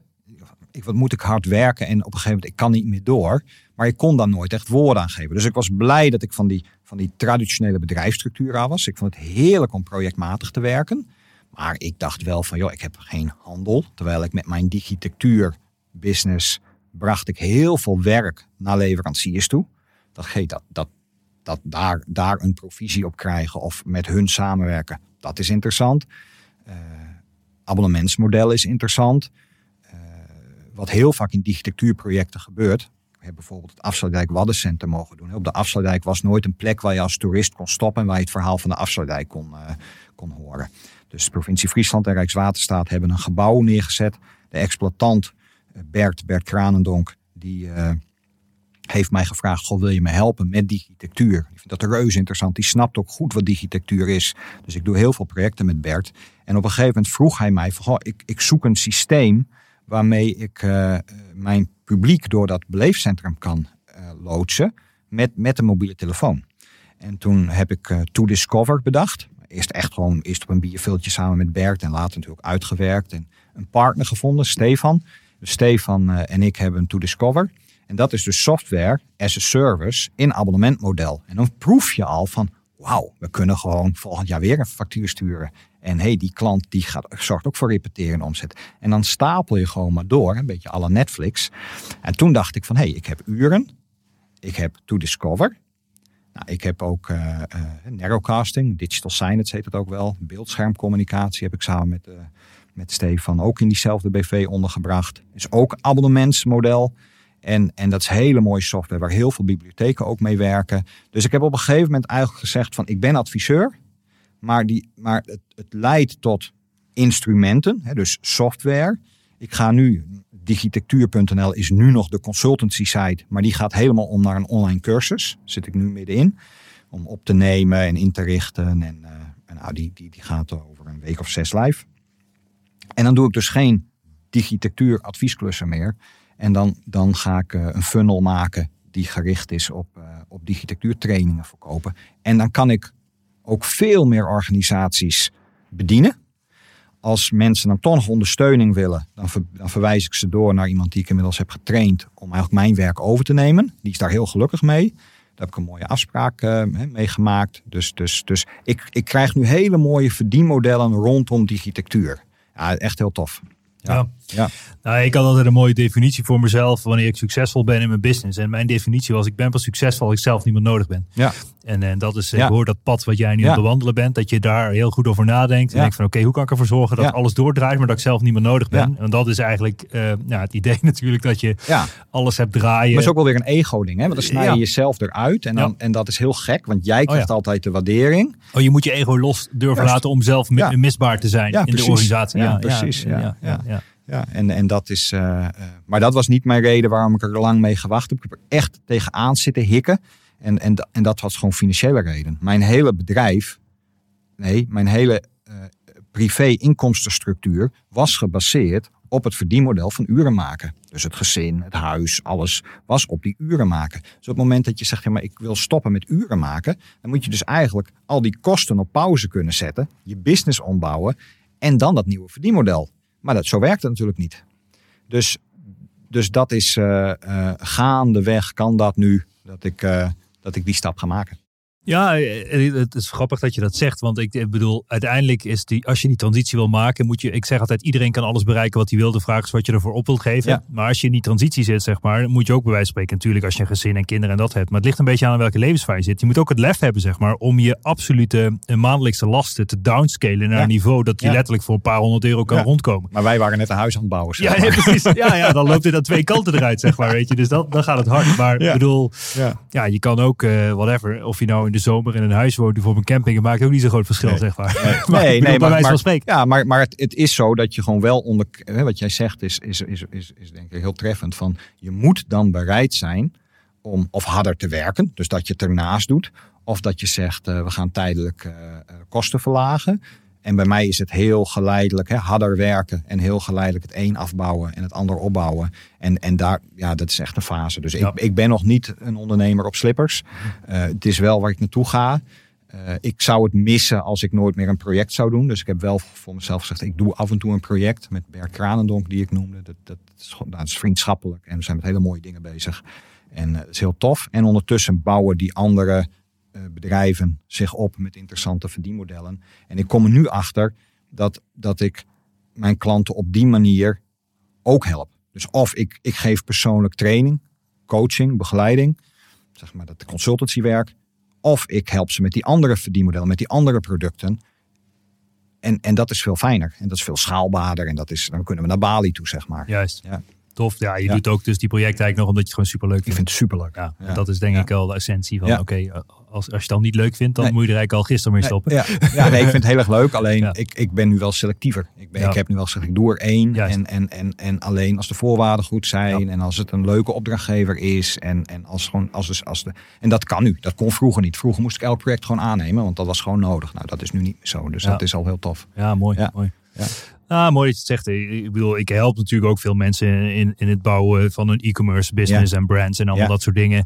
Ik, wat moet ik hard werken en op een gegeven moment ik kan niet meer door. Maar ik kon daar nooit echt woorden aan geven. Dus ik was blij dat ik van die, van die traditionele bedrijfsstructuur af was. Ik vond het heerlijk om projectmatig te werken. Maar ik dacht wel van, joh, ik heb geen handel. Terwijl ik met mijn digitectuur business bracht ik heel veel werk naar leveranciers toe. Dat, ge- dat, dat, dat daar, daar een provisie op krijgen of met hun samenwerken, dat is interessant. Eh abonnementsmodel is interessant. Wat heel vaak in digitectuurprojecten gebeurt. We hebben bijvoorbeeld het Afsluitdijk Waddencenter mogen doen. Op de Afsluitdijk was nooit een plek waar je als toerist kon stoppen en waar je het verhaal van de Afsluitdijk kon, eh, kon horen. Dus de provincie Friesland en Rijkswaterstaat hebben een gebouw neergezet. De exploitant eh, Bert, Bert Kranendonk, die, eh, heeft mij gevraagd, goh, wil je me helpen met digitectuur? Ik vind dat reuze interessant. Die snapt ook goed wat digitectuur is. Dus ik doe heel veel projecten met Bert. En op een gegeven moment vroeg hij mij, van, goh, ik, ik zoek een systeem waarmee ik uh, mijn publiek door dat beleefcentrum kan uh, loodsen met, met een mobiele telefoon. En toen heb ik uh, To Discover bedacht. Eerst echt gewoon eerst op een bierveeltje samen met Bert en later natuurlijk uitgewerkt. En een partner gevonden, Stefan. Dus Stefan en ik hebben To Discover. En dat is dus software as a service in abonnementmodel. En dan proef je al van, wauw, we kunnen gewoon volgend jaar weer een factuur sturen. En hey, die klant die gaat, zorgt ook voor repeteren omzet. En dan stapel je gewoon maar door, een beetje alle Netflix. En toen dacht ik van, hey, ik heb uren. Ik heb To Discover. Nou, ik heb ook uh, uh, narrowcasting, digital signage heet het ook wel. Beeldschermcommunicatie heb ik samen met, uh, met Stefan ook in diezelfde BV ondergebracht. Is ook abonnementsmodel. En, en dat is hele mooie software waar heel veel bibliotheken ook mee werken. Dus ik heb op een gegeven moment eigenlijk gezegd van ik ben adviseur. Maar, die, maar het, het leidt tot instrumenten, hè, dus software. Ik ga nu, digitectuur.nl is nu nog de consultancy site. Maar die gaat helemaal om naar een online cursus. Zit ik nu middenin. Om op te nemen en in te richten. En, uh, en nou, die, die, die gaat over een week of zes live. En dan doe ik dus geen digitectuur adviesklussen meer. En dan, dan ga ik uh, een funnel maken die gericht is op, uh, op digitectuurtrainingen verkopen. En dan kan ik ook veel meer organisaties bedienen. Als mensen dan toch nog ondersteuning willen, dan, dan verwijs ik ze door naar iemand die ik inmiddels heb getraind om eigenlijk mijn werk over te nemen. Die is daar heel gelukkig mee. Daar heb ik een mooie afspraak uh, mee gemaakt. Dus, dus, dus ik, ik krijg nu hele mooie verdienmodellen rondom digitectuur. Ja, echt heel tof. Ja. Ja. Nou, ik had altijd een mooie definitie voor mezelf wanneer ik succesvol ben in mijn business. En mijn definitie was: ik ben pas succesvol als ik zelf niet meer nodig ben. Ja. En, en dat is, ja. ik hoor dat pad wat jij nu aan het bewandelen bent, dat je daar heel goed over nadenkt. En denkt van: oké, okay, hoe kan ik ervoor zorgen dat alles doordraait, maar dat ik zelf niet meer nodig ben? En dat is eigenlijk uh, ja, het idee natuurlijk dat je alles hebt draaien. Maar het is ook wel weer een ego-ding, hè? Want dan snij je jezelf eruit. En, dan, en dat is heel gek, want jij krijgt oh, altijd de waardering. Oh, je moet je ego los durven laten om zelf misbaar te zijn in precies. de organisatie. Ja, precies. ja. ja. Ja, en, en dat is. Uh, uh, maar dat was niet mijn reden waarom ik er lang mee gewacht heb. Ik heb er echt tegenaan zitten hikken. En, en, en dat was gewoon financiële reden. Mijn hele bedrijf, nee, mijn hele uh, privé-inkomstenstructuur was gebaseerd op het verdienmodel van uren maken. Dus het gezin, het huis, alles was op die uren maken. Dus op het moment dat je zegt, ja, maar ik wil stoppen met uren maken, dan moet je dus eigenlijk al die kosten op pauze kunnen zetten, je business ombouwen en dan dat nieuwe verdienmodel maar dat, zo werkt het natuurlijk niet. Dus, dus dat is uh, uh, gaandeweg kan dat nu, dat ik, uh, dat ik die stap ga maken. Ja, het is grappig dat je dat zegt. Want ik bedoel, uiteindelijk is die, als je die transitie wil maken, moet je, ik zeg altijd, iedereen kan alles bereiken wat hij wil. De vraag is wat je ervoor op wilt geven. Ja. Maar als je in die transitie zit, zeg maar, moet je ook bij wijze van spreken, natuurlijk als je een gezin en kinderen en dat hebt. Maar het ligt een beetje aan welke levensfase je zit. Je moet ook het lef hebben, zeg maar, om je absolute maandelijkse lasten te downscalen naar ja. een niveau dat je ja. letterlijk voor een paar honderd euro kan rondkomen. Maar wij waren net een huis aan het bouwen. Ja, precies. Ja, ja, dan loopt dit aan twee kanten eruit, zeg maar, weet je. Dus dat, dan gaat het hard. Maar ik bedoel, ja. je kan ook, uh, whatever, of je nou de zomer in een huis woont of op een camping, het maakt ook niet zo'n groot verschil, nee. zeg maar. Nee, maar, nee, nee maar, maar, van ja, maar, maar het, het, is zo dat je gewoon wel onder, hè, wat jij zegt is, is, is, is, is denk ik heel treffend, van je moet dan bereid zijn om of harder te werken, dus dat je het ernaast doet, of dat je zegt uh, we gaan tijdelijk uh, kosten verlagen. En bij mij is het heel geleidelijk, hè, harder werken en heel geleidelijk het een afbouwen en het ander opbouwen. En, en daar, ja, dat is echt een fase. Dus ja. ik, ik ben nog niet een ondernemer op slippers. Uh, het is wel waar ik naartoe ga. Uh, ik zou het missen als ik nooit meer een project zou doen. Dus ik heb wel voor mezelf gezegd, ik doe af en toe een project met Bert Kranendonk, die ik noemde. Dat, dat, is, dat is vriendschappelijk en we zijn met hele mooie dingen bezig. En uh, dat is heel tof. En ondertussen bouwen die andere bedrijven zich op met interessante verdienmodellen. En ik kom er nu achter dat, dat ik mijn klanten op die manier ook help. Dus of ik, ik geef persoonlijk training, coaching, begeleiding, zeg maar dat consultancywerk. Of ik help ze met die andere verdienmodellen, met die andere producten. En, en dat is veel fijner. En dat is veel schaalbaarder. En dat is, dan kunnen we naar Bali toe, zeg maar. Juist. Ja. Tof. Ja, je Ja. doet ook dus die projecten eigenlijk nog omdat je het gewoon super leuk Ik vindt. vind het superleuk. Ja, Ja. dat is denk ik al de essentie van, oké, eh, als, als je het dan niet leuk vindt, dan Nee. moet je er eigenlijk al gisteren mee stoppen. Ja, ja, nee, ik vind het heel erg leuk. Alleen ik, ik ben nu wel selectiever. Ik, ben, ik heb nu wel gezegd, ik doe er één. En, en, en, en alleen als de voorwaarden goed zijn. En als het een leuke opdrachtgever is. En, en, als gewoon, als dus, als de, en dat kan nu. Dat kon vroeger niet. Vroeger moest ik elk project gewoon aannemen. Want dat was gewoon nodig. Nou, dat is nu niet meer zo. Dus dat is al heel tof. Ja, mooi. Mooi. Ja. Ah, mooi dat je het zegt. Ik bedoel, ik help natuurlijk ook veel mensen in, in het bouwen van een e-commerce business en brands en allemaal dat soort dingen.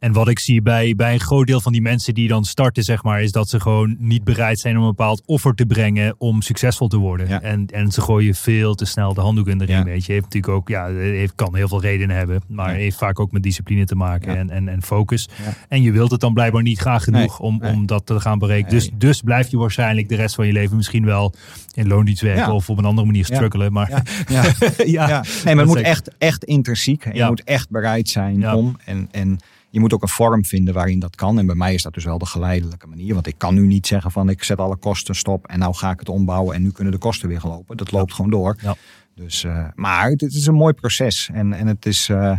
En wat ik zie bij, bij een groot deel van die mensen die dan starten, zeg maar, is dat ze gewoon niet bereid zijn om een bepaald offer te brengen om succesvol te worden. Ja. En, en ze gooien veel te snel de handdoek in de ring. Ja. Weet je, heeft natuurlijk ook, ja, heeft, kan heel veel redenen hebben, maar Ja. heeft vaak ook met discipline te maken en, en, en focus. En je wilt het dan blijkbaar niet graag genoeg Nee, om, nee. om dat te gaan bereiken. Nee. Dus, dus blijf je waarschijnlijk de rest van je leven misschien wel in loondienst werken of op een andere manier struggelen. Maar Ja, ja. maar het moet echt, echt intrinsiek. Je moet echt bereid zijn om. En, en je moet ook een vorm vinden waarin dat kan. En bij mij is dat dus wel de geleidelijke manier. Want ik kan nu niet zeggen van ik zet alle kosten stop en nou ga ik het ombouwen en nu kunnen de kosten weer lopen. Dat loopt gewoon door. Ja. Dus, eh, maar het, het is een mooi proces. En, en het is. eh,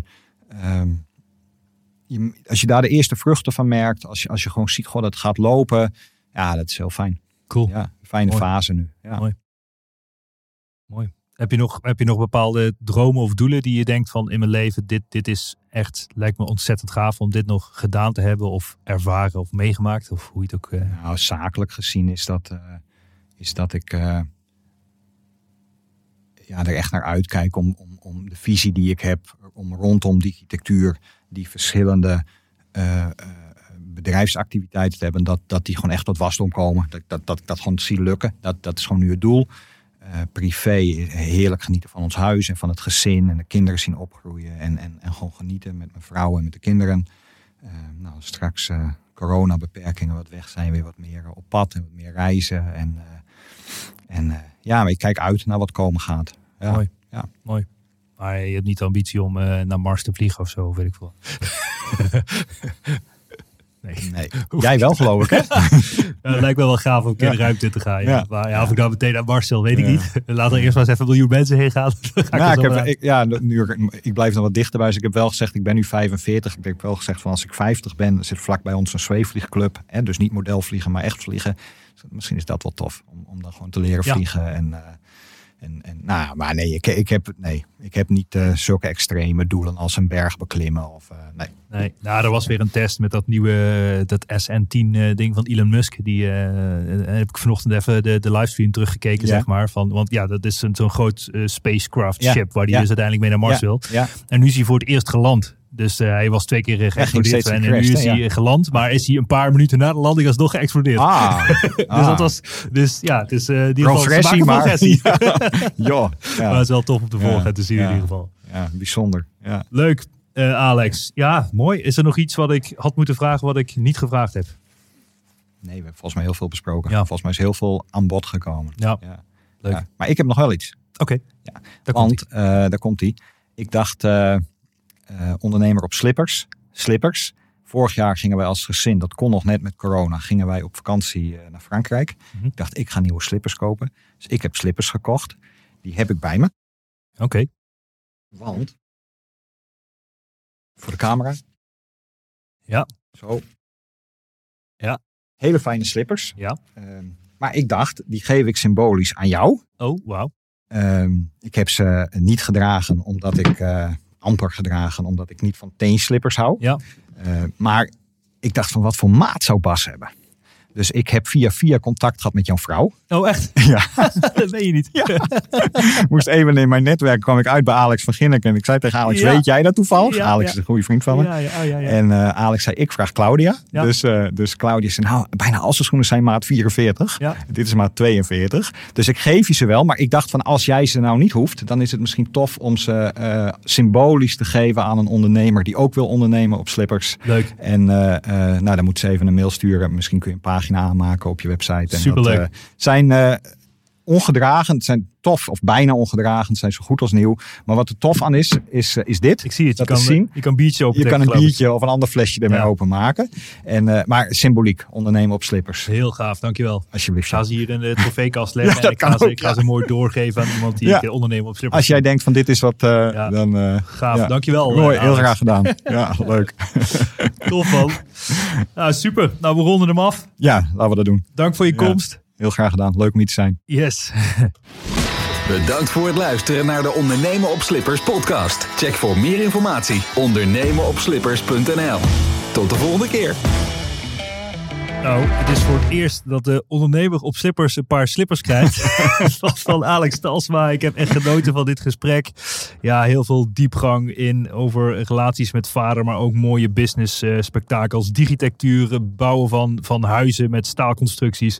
ehm, je, als je daar de eerste vruchten van merkt, als je, als je gewoon ziet, goh, dat gaat lopen. Ja, dat is heel fijn. cool. Ja, fijne Mooi. fase nu. Ja. Mooi. Heb je, nog, heb je nog bepaalde dromen of doelen die je denkt van in mijn leven, dit, dit is echt, lijkt me ontzettend gaaf om dit nog gedaan te hebben of ervaren of meegemaakt of hoe je het ook... eh, Nou, zakelijk gezien is dat, eh, is dat ik eh, ja, er echt naar uitkijk om, om, om de visie die ik heb, om rondom die architectuur, die verschillende bedrijfsactiviteiten te hebben, dat, dat die gewoon echt tot wasdom komen. Dat, dat, dat dat gewoon zie lukken. Dat, dat is gewoon nu het doel. Eh, privé, heerlijk genieten van ons huis en van het gezin en de kinderen zien opgroeien en, en, en gewoon genieten met mijn vrouw en met de kinderen. Eh, nou, straks eh corona-beperkingen wat weg zijn, weer wat meer op pad en wat meer reizen. En, en ja, maar ik kijk uit naar wat komen gaat. Ja. Mooi. Ja. Mooi. Maar je hebt niet de ambitie om naar Mars te vliegen of zo, weet ik veel. nee. Nee. Jij wel geloof ik, hè? Ja, het lijkt wel wel gaaf om een keer de ruimte in te gaan. Ja. Maar ja, of ik nou meteen naar Mars wil, weet ik niet. Laat er eerst maar eens even een miljoen mensen heen gaan. Dan ga ik Ja, ik, zo heb, ik, ja nu, ik blijf nog wat dichterbij. Dus ik heb wel gezegd, ik ben nu 45. Ik heb wel gezegd van als ik 50 ben, dan zit vlak bij ons een zweefvliegclub. Hè? Dus niet modelvliegen, maar echt vliegen. Dus misschien is dat wel tof om, om dan gewoon te leren vliegen. En, eh, en, en, nou, maar nee, ik, ik, heb, nee, ik heb niet eh, zulke extreme doelen als een berg beklimmen. Of, eh, nee. Nee, nou, er was weer een test met dat nieuwe, eh, dat SN10 eh, ding van Elon Musk. Die eh, heb ik vanochtend even de, de livestream teruggekeken, Ja. zeg maar. Van, want ja, dat is zo'n groot eh, spacecraft Ja, ship waar die ja. dus uiteindelijk mee naar Mars Ja, wil. Ja, En nu is hij voor het eerst geland. Dus hij was twee keer geëxplodeerd en, en nu is hij ja. geland. Maar is hij een paar minuten na de landing alsnog geëxplodeerd. ah, Dus dat was, dus ja, het is die Progressie, maar- progressie. joh, Maar het ja, is wel tof om te volgen Ja, en te zien ja. in ieder geval. ja, bijzonder. Ja. Leuk, eh, Alex. Ja, mooi. Is er nog iets wat ik had moeten vragen wat ik niet gevraagd heb? Nee, we hebben volgens mij heel veel besproken. Ja. Volgens mij is heel veel aan bod gekomen. Ja, Ja. Leuk. Ja. Maar ik heb nog wel iets. oké. Ja, Daar komt Want, eh, daar komt hij. Ik dacht, eh, ondernemer op slippers. Slippers. Vorig jaar gingen wij als gezin, dat kon nog net met corona, gingen wij op vakantie naar Frankrijk. Mhm. Ik dacht, ik ga nieuwe slippers kopen. Dus ik heb slippers gekocht. Die heb ik bij me. Oké. Want, voor de camera. Ja. Zo. Ja. Hele fijne slippers. Ja. Ehm, maar ik dacht, die geef ik symbolisch aan jou. Oh, wauw. Ehm, ik heb ze niet gedragen omdat ik eh, amper gedragen, omdat ik niet van teenslippers hou. Ja. Eh, maar ik dacht van wat voor maat zou Bas hebben. Dus ik heb via via contact gehad met jouw vrouw. Oh, echt? Ja. dat weet je niet. Moest even in mijn netwerk kwam ik uit bij Alex van Ginneken. En ik zei tegen Alex, Ja. weet jij dat toevallig? Ja, Alex ja. is een goede vriend van me. Ja, ja, oh, ja, ja. En eh, Alex zei, ik vraag Claudia. Ja. Dus, eh, dus Claudia zei, nou, bijna al zijn schoenen zijn maat 44. Ja. Dit is maat 42. Dus ik geef je ze wel. Maar ik dacht van, als jij ze nou niet hoeft, dan is het misschien tof om ze eh, symbolisch te geven aan een ondernemer die ook wil ondernemen op slippers. Leuk. En nou, dan moet ze even een mail sturen. Misschien kun je een pagina aanmaken op je website. En Superleuk. Dat, eh, zijn eh, ongedragen. Het zijn tof of bijna ongedragen. Het zijn zo goed als nieuw. Maar wat er tof aan is, is, is dit. Ik zie het. Je Dat kan, zien. je kan biertje open Je kan een biertje of een ander flesje ermee Ja. openmaken. En, eh, maar symboliek, ondernemen op slippers. Heel gaaf, dankjewel. Alsjeblieft. Ik ga ze hier in de trofeekast leggen. Ja, en ik ga, kan ze, ook, ik ga ze mooi doorgeven aan iemand die Ja. eh, ondernemen op slippers. Als jij denkt van dit is wat, eh, Ja. dan... eh, Gaaf, dankjewel. Mooi, eh, heel graag gedaan. Ja, leuk. Tof man. nou, super. Nou, we ronden hem af. Ja, laten we dat doen. Dank voor je komst. Heel graag gedaan. Leuk om hier te zijn. Yes. Bedankt voor het luisteren naar de Ondernemen op Slippers podcast. Check voor meer informatie ondernemenopslippers.nl. Tot de volgende keer. Nou, het is voor het eerst dat de ondernemer op slippers een paar slippers krijgt. van, van Alex Talsma. Ik heb echt genoten van dit gesprek. Ja, heel veel diepgang in over relaties met vader, maar ook mooie business eh, spektakels. Digitectuur, bouwen van, van huizen met staalconstructies.